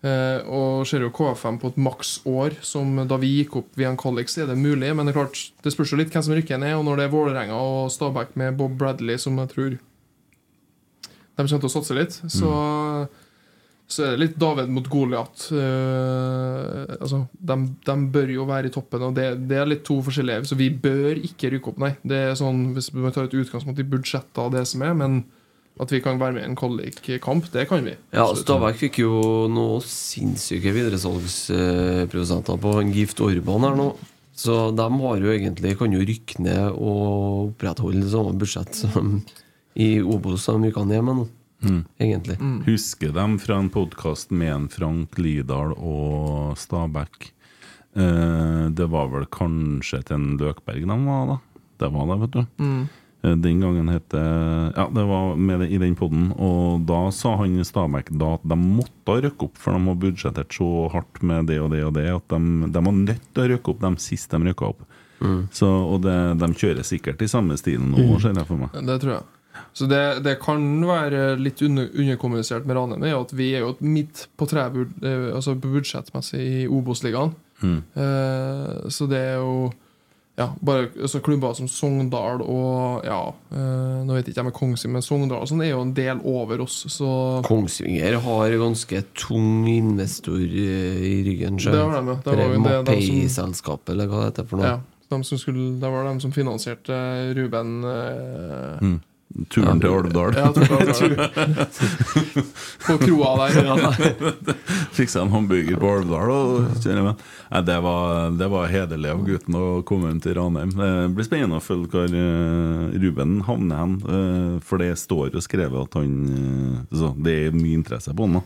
Eh, og ser jo KFM på et maksår, som da vi gikk opp via en så er det mulig. Men det er klart, det spørs jo litt hvem som rykker ned, og når det er Vålerenga og Stabæk med Bob Bradley, som jeg tror de kommer til å satse litt, så, så er det litt David mot Goliat. Eh, altså, de, de bør jo være i toppen, og det, det er litt to forskjellige. Så vi bør ikke rykke opp, nei. Det er sånn, Hvis man tar et utgangspunkt i budsjettet av det som er, men at vi kan være med i en kvalikkamp, det kan vi. Ja, Stabæk fikk jo noen sinnssyke videresalgsprodusenter på en Gift Orban her nå. Så de har jo egentlig kan jo rykke ned og opprettholde det samme budsjett som i Obos som vi kan hjemme nå. Egentlig. Husker dem fra en podkast med en Frank Lidahl og Stabæk. Eh, det var vel kanskje til en Løkberg de var, da. Det var det, vet du. Eh, Den gangen het det Ja, det var med det, i den poden. Og da sa han i Stabæk da at de måtte rykke opp, for de har budsjettert så hardt med det og det og det, at de, de var nødt til å rykke opp de siste de rykka opp. Så, og det, de kjører sikkert i samme stilen nå, ser jeg for meg. Det tror jeg. Så det, det kan være litt under, underkommunisert med Ranheim, er at vi er jo midt på treet eh, altså budsjettmessig i Obos-ligaen. Mm. Eh, så det er jo ja, bare altså, klubber som Sogndal og ja, eh, Nå vet jeg ikke jeg med Kongsvinger, men Sogndal og sånn er jo en del over oss, så Kongsvinger har ganske tung investor eh, i ryggen. Det har de, ja. Det var jo det- Mapei-selskapet, eller hva det heter for noe. ja, de som skulle, Det var de som finansierte Ruben eh, Mm. Turen til Alvdal. Ja. På kroa der. Fiksa en hamburger på Alvdal. Nei, det var, det var hederlig av gutten å komme inn til Ranheim. Det blir spennende å følge hvor eh, Ruben havner hen. eh, For det står jo skrevet at han eh, så Det er mye interesse på han. da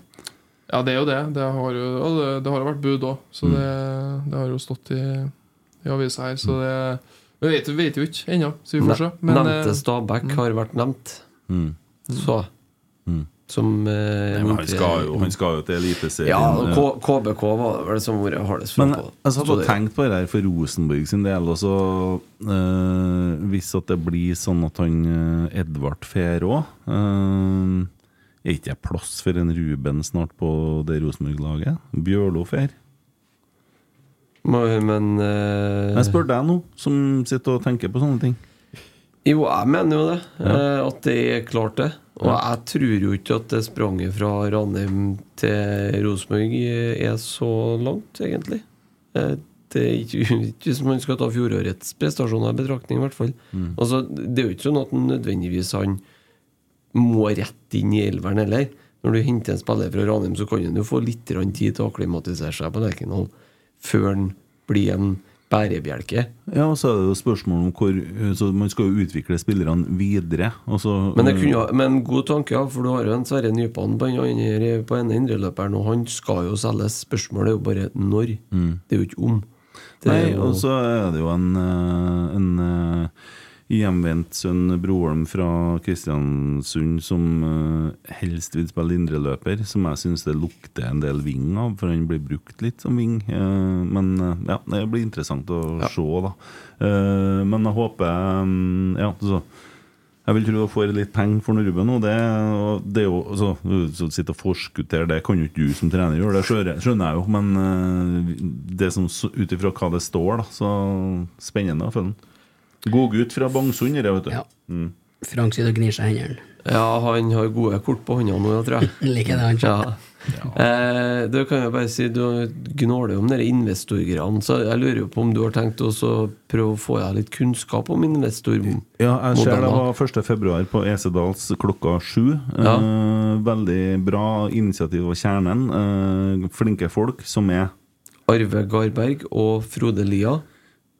Ja, det er jo det. Det har jo, det, det har jo vært bud òg, så Mm. det, det har jo stått i, i avisa her. Så det Vi vet, vet jo ikke ennå, så vi får se. Ne- Nevnte Stabæk mm. har vært nevnt. Mm. Så Som eh, Nei, men han, skal jo, han skal jo til Eliteserien. Ja, eh. K KBK var det vel som var hardest Men frampå. jeg satt og tenkte på det her for Rosenborg sin del. Også, eh, hvis at det blir sånn at han eh, Edvard fer òg eh, Er ikke det plass for en Ruben snart på det Rosenborg-laget? Bjørlo fer? Men, eh, Jeg spør deg nå, som sitter og tenker på sånne ting. Jo, jeg mener jo det. Ja. eh, At det er klart, det. Og jeg tror jo ikke at det spranget fra Ranheim til Rosenborg er så langt, egentlig. Eh, Det er ikke, hvis man skal ta fjorårets prestasjoner i betraktning, i hvert fall. Mm. Altså, det er jo ikke sånn at nødvendigvis han må rett inn i elveren heller. Når du henter en spiller fra Ranheim, så kan han jo få litt tid til å akklimatisere seg på Lerkendal før den blir en bærebjelke. Ja, og så er det jo spørsmålet om hvor så Man skal jo utvikle spillerne videre. Og så, Men det kunne, jo- men god tanke, ja, for du har jo en Sverre Nypan på den ene indreløperen, og han skal jo selges. Spørsmålet er jo bare når. Det er jo ikke om. Det Nei, og så er det jo en, eh, en eh, hjemvendt sønn, Broholm fra Kristiansund, som eh, helst vil spille indreløper, som jeg syns det lukter en del ving av, for han blir brukt litt som ving. Eh, Men eh, ja, det blir interessant å se, da. Men jeg håper mm, Ja, så jeg vil tro du får litt penger for Ruben nå. Det, det er jo, altså, så Sitte og forskuttere det kan jo ikke du som trener gjøre, det skjønner, skjønner jeg jo. Men det som ut ifra hva det står, da, så spennende å følge den. God gutt fra Bangsund, det, vet du. Ja. Mm. Frank sitter og gnir seg i hendene. Ja, han har gode kort på hånda nå, tror jeg. Liker det, han. Ja. Eh, du kan jeg bare si Du gnåler jo om dere investorgreiene, så jeg lurer jo på om du har tenkt å prøve å få deg litt kunnskap om investormodeller? Ja, jeg ser det var 1. februar på Esedals klokka sju. Ja. Eh, veldig bra initiativ av Kjernen. Eh, flinke folk som er Arve Garberg og Frode Lia.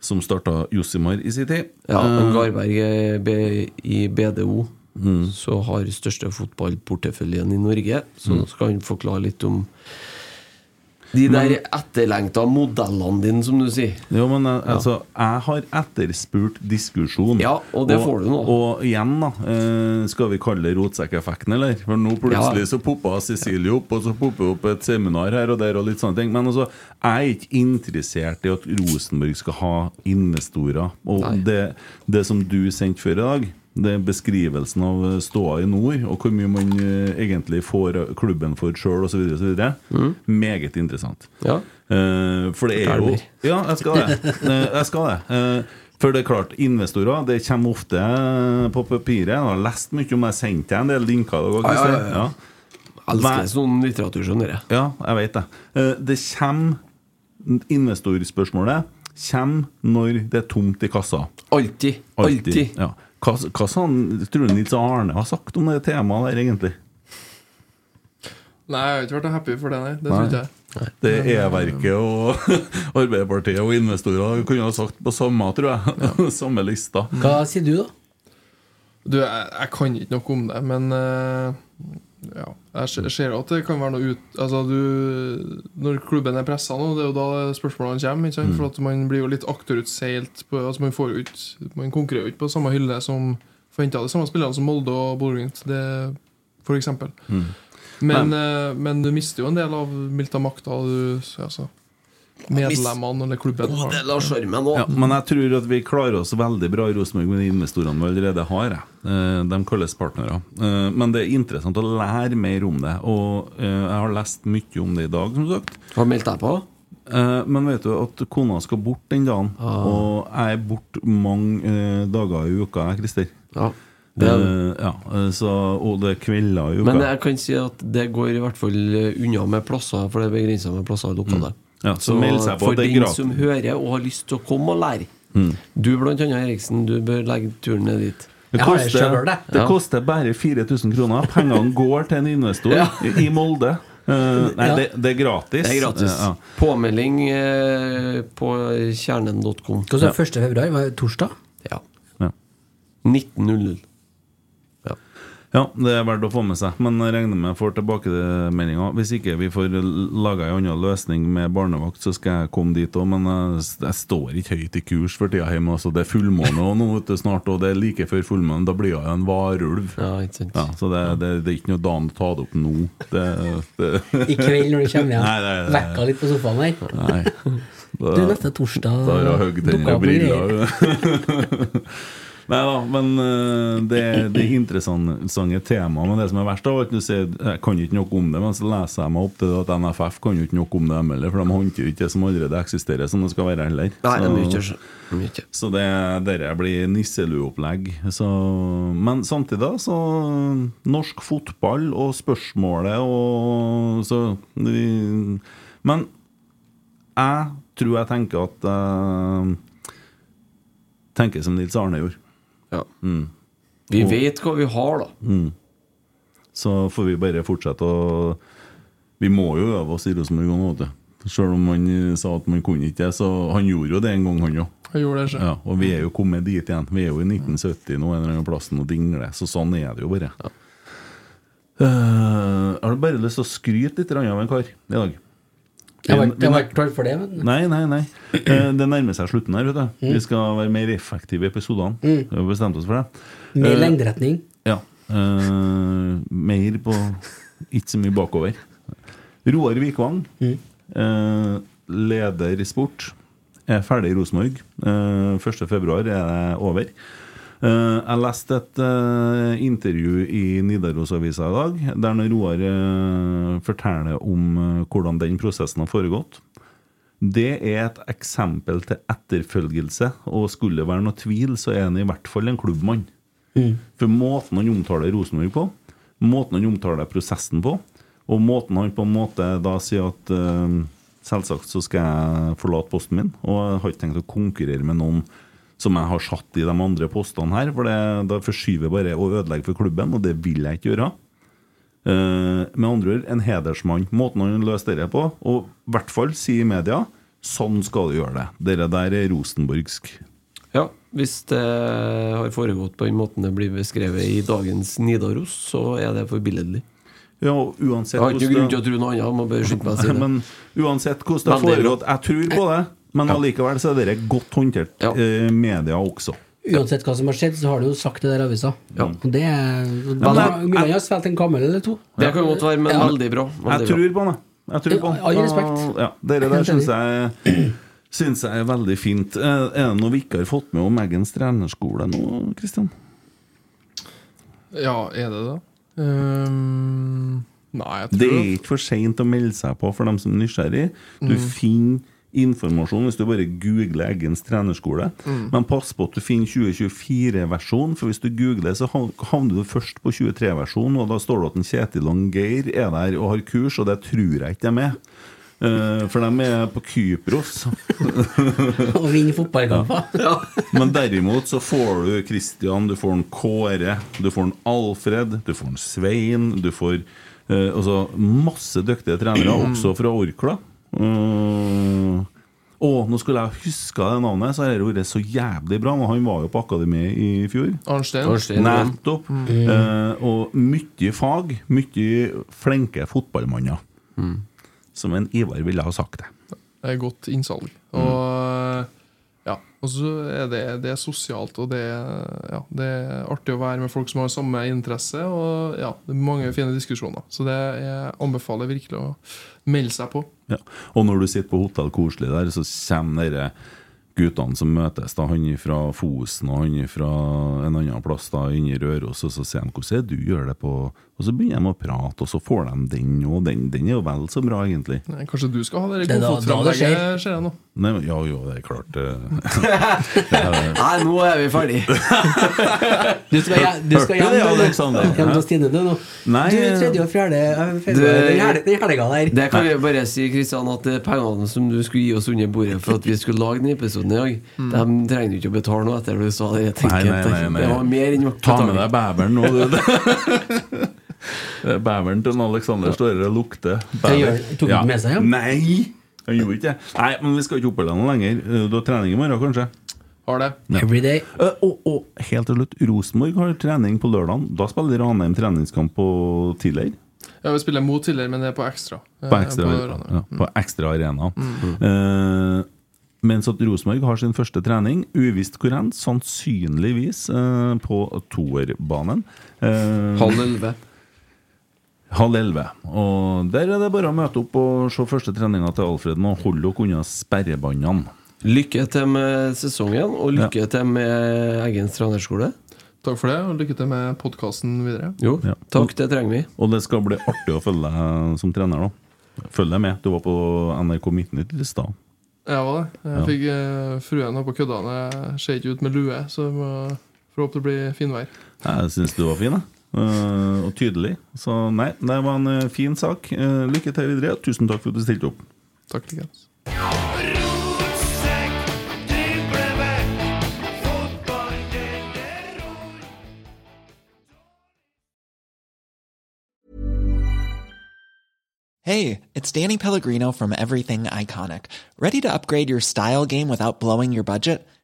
Som starta Josimar i sin tid. Ja, men Eh, Garberg er i BDO, så har største fotballporteføljen i Norge. Så nå skal han forklare litt om de der etterlengta modellene dine, som du sier. Jo, men eh, altså, jeg har etterspurt diskusjon. Ja, og det får du nå. Og igjen, da. Eh, skal vi kalle det rotsekkeffekten, eller? For nå plutselig Ja. så poppa Cecilie opp, og så popper opp et seminar her og der og litt sånne ting. Men altså, jeg er ikke interessert i at Rosenborg skal ha investorer. Og det, det som du sendte før i dag, det er beskrivelsen av eh, ståa i nord, og hvor mye man eh, egentlig får klubben for sjøl, osv., Mm. Meget interessant. Ja. Eh, for det er jo. Ja, jeg skal det. Eh, jeg skal det. Eh, for det er klart, investorer det kommer ofte eh, på papiret. Jeg har lest mye om det. Jeg sendte deg en del linker. Ja, ja, ja, ja. Elsker sånn litteratur, skjønner jeg. Ja, jeg vet det. Eh, Det kommer Investorspørsmålet kommer når det er tomt i kassa. Alltid. Alltid. Ja. Hva, hva sånn, tror du Nils Arne har sagt om det temaet der, egentlig? Nei, jeg har ikke vært happy for det, nei. Det tror ikke jeg. Det E-verket og Arbeiderpartiet og investorer kunne ha sagt på samme, tror jeg. samme lista. Hva sier du, da? Du, jeg, jeg kan ikke noe om det, men eh, ja, jeg ser- at det kan være noe ut Altså, du Når klubben er pressa nå, det er jo da spørsmålene kommer. Mm. For at man blir jo litt akterutseilt på, Altså, man får ikke Man konkurrerer jo ikke på samme hylle som forventa de samme spillerne som Molde og Bodø-Glimt, f.eks. Mm. Men, eh, men du mister jo en del av milta makta, du altså, medlemmene eller klubben. God del av sjarmen òg. Ja, men jeg tror at vi klarer oss veldig bra i Rosenborg med de investorene vi allerede har. Eh, De kalles partnere. Eh, Men det er interessant å lære mer om det. Og eh, jeg har lest mye om det i dag, som sagt. Har meldt deg på? Eh, Men vet du at kona skal bort den dagen. Ah. Og jeg er borte mange dager i uka, jeg, Christer. Ja. Er. Eh, ja, så, og det er kvelder i uka. Men jeg kan si at det går i hvert fall unna med plasser, for det er begrensa med plasser i lokalet. Ja, så meld seg på, for det er den som hører og har lyst til å komme og lære Mm. Du annet, Eriksen, du bør legge turen ned dit. Det koster, selv, det. det koster bare 4000 kroner. Pengene går til en investor Ja. i, Molde. Uh, nei, Ja. det, det er gratis. Det er gratis. Ja. Påmelding uh, på kjernen.com. Hva sa du, 1. februar? Var det torsdag? Ja. Ja. 19.00. Ja. Det er verdt å få med seg. Men jeg regner med jeg får tilbakemeldinger. Hvis ikke vi får laga en annen løsning med barnevakt, så skal jeg komme dit òg. Men jeg, står ikke høyt i kurs for tida hjemme. Altså, det er fullmåne og nå vet du, snart, og det er like før fullmåne. Da blir jeg en varulv. ja, ikke sant. Ja, så det, det, det er ikke noe dagen å ta det opp nå. Det, I kveld når du kommer hjem? Nei. Vekka litt på sofaen her? Nei. Da, Du, neste torsdag da har jeg dukker tenner og briller. Nei da, men eh, det, det er interessante temaer. Men det som er verst, er at du sier jeg kan ikke noe om det, men så leser jeg meg opp til det at NFF kan jo ikke noe om det dem heller, for de håndterer ikke det som allerede eksisterer, som det skal være heller. Nei, det er mye. Så- så- mye. så det dette blir nisselueopplegg. Men samtidig, da, så Norsk fotball og spørsmålet og så vi, Men jeg tror jeg tenker at uh, Tenker som Nils Arne gjorde. Ja. Mm. Vi Og- vet hva vi har, da. Så får vi bare fortsette å Vi må jo øve oss i Rosenborg. Selv om han eh, sa at man kunne ikke det, så han gjorde jo det en gang, han òg. Ja, og vi er jo kommet dit igjen. Vi er jo i 1970 nå, en eller annen plassen og dingler. Så sånn er det jo bare. Eh, jeg har bare lyst til å skryte litt av en kar i dag. Var, jeg ikke klar for det, men Nei, nei, nei. Eh, det nærmer seg slutten her. vet du Mm. Vi skal være mer effektive i episodene. Vi har bestemt oss for det. Mer uh, lengderetning. Ja. Uh, mer på Ikke så mye bakover. Roar Vikvang, eh, leder i sport, er ferdig i Rosenborg. Uh, 1. februar er det over. Eh, jeg leste et eh, intervju i Nidarosavisa i dag, der Roar eh, forteller om hvordan den prosessen har foregått. Det er et eksempel til etterfølgelse, og skulle det være noe tvil, så er han i hvert fall en klubbmann. For måten han omtaler Rosenborg på, måten han omtaler prosessen på, og måten han på en måte da sier at uh, selvsagt så skal jeg forlate posten min, og jeg har ikke tenkt å konkurrere med noen som jeg har satt i de andre postene her, for det, da forskyver jeg bare og ødelegger for klubben, og det vil jeg ikke gjøre. Eh, med andre ord, en hedersmann. Måten han løste det på, og i hvert fall si i media sånn skal du gjøre det. Dere der er rosenborgsk. Ja, hvis det har foregått på den måten det blir beskrevet i dagens Nidaros, så er det forbilledlig. Ja, uansett Jeg har ikke grunn til å tro noe annet. Må bare skynde meg å si det. Men uansett hvordan det har foregått, jeg tror på det. Men allikevel så er dette godt håndtert Ja. eh, media også. Uansett hva som har skjedd, så har du jo sagt det der avisa. Ja. Og det er Mulig han har svelget en gammel eller to. Det kan godt være, men Ja. veldig bra. Jeg Veldig jeg tror på det. Jeg tror på det. All respekt. Ja, dere der syns jeg Syns jeg er veldig fint. Eh, Er det noe vi ikke har fått med om Eggens trenerskole nå, Kristian? Ja, er det det? Um, nei, jeg tror Det er ikke for seint å melde seg på for dem som er nysgjerrig. Du finner informasjon hvis du bare googler Eggens trenerskole. Men pass på at du finner 2024-versjon, for hvis du googler, så hav- havner du først på 23-versjonen, og da står det at en Kjetil og Geir er der og har kurs, og det tror jeg ikke de er. Eh, for de er på Kypros. Og vinner fotballkamper. Men derimot så får du Christian, du får en Kåre, du får en Alfred, du får en Svein, du får uh, altså masse dyktige trenere, også fra Orkla. Uh, å, nå skulle jeg huska det navnet, så har det vært så jævlig bra. Men han var jo på akademiet i fjor. Arnstein. Nettopp. Eh, og mye fag, mye flinke fotballmanner. Som en Ivar ville ha sagt det. Det er godt innsalg. Og og så er det, det er sosialt, og det, ja, det er artig å være med folk som har samme interesse. Og ja, det er mange fine diskusjoner. Så det jeg anbefaler virkelig å melde seg på. Ja. Og når du sitter på hotell koselig der, så kommer dere guttene som møtes. da Han fra Fosen og han fra en annen plass da inni Røros, og så sier han 'hvordan er det du gjør det på Og så begynner de å prate, og så får de den, og den, den er jo vel så bra, egentlig. Nei, Kanskje du skal ha det skjer. ser jeg nå. Nei, men- ja, jo, det er klart eh. Nei, nå er vi ferdig. Du skal, hjem- du skal hjem Alexander? Hjem til Stine, du nå. Nei, Du, eh, tredje og fjerde fjerde Du- februar, Den helga der. Det kan vi bare si, Kristian, at pengene som du skulle gi oss under bordet for at vi skulle lage denne episoden i dag, de trenger du ikke å betale noe etter du sa det. Jeg tenker, Nei, nei, nei, nei. Det var mer enn nok Ta med deg bæveren nå, du. Er Bæveren til Alexander står lukter og lukter. Han ja. tok med seg, ja? Nei! Han gjorde ikke det. Nei, men vi skal ikke oppholde deg noe lenger. Eh, Du har trening i morgen, kanskje? Har det. Every day. Eh, Og, og helt til slutt, Rosenborg har trening på lørdag. Da spiller Ranheim treningskamp på tidligere. Ja, vi spiller mot tidligere, men det er på ekstra. På Eh, ekstra, på ja, på ekstra arena. Eh, mens at Rosenborg har sin første trening, uvisst hvor hen, sannsynligvis eh, på toerbanen. Eh, Halv elleve. Halv elleve. Og der er det bare å møte opp og se første treninga til Alfred. Nå hold dere unna sperrebåndene. Lykke til med sesongen, og lykke til med Eggens trenerskole. Takk for det, og lykke til med podkasten videre. Jo, Ja. takk, det trenger vi. Og det skal bli artig å følge deg som trener, da. Følg deg med. Du var på NRK Midtnytt i stad. Jeg var det. Jeg Ja. fikk eh, fruen opp på køddene. Ser ikke ut med lue, så jeg må får håpe det blir finvær. Jeg syns du var fin, jeg. Eh, og tydelig. Så nei, det var en uh, fin sak. Uh, lykke til videre. Tusen takk for at du stilte opp. Takk likeens. Hey, it's Danny Pellegrino from Everything Iconic. Ready to upgrade your style game without blowing your budget?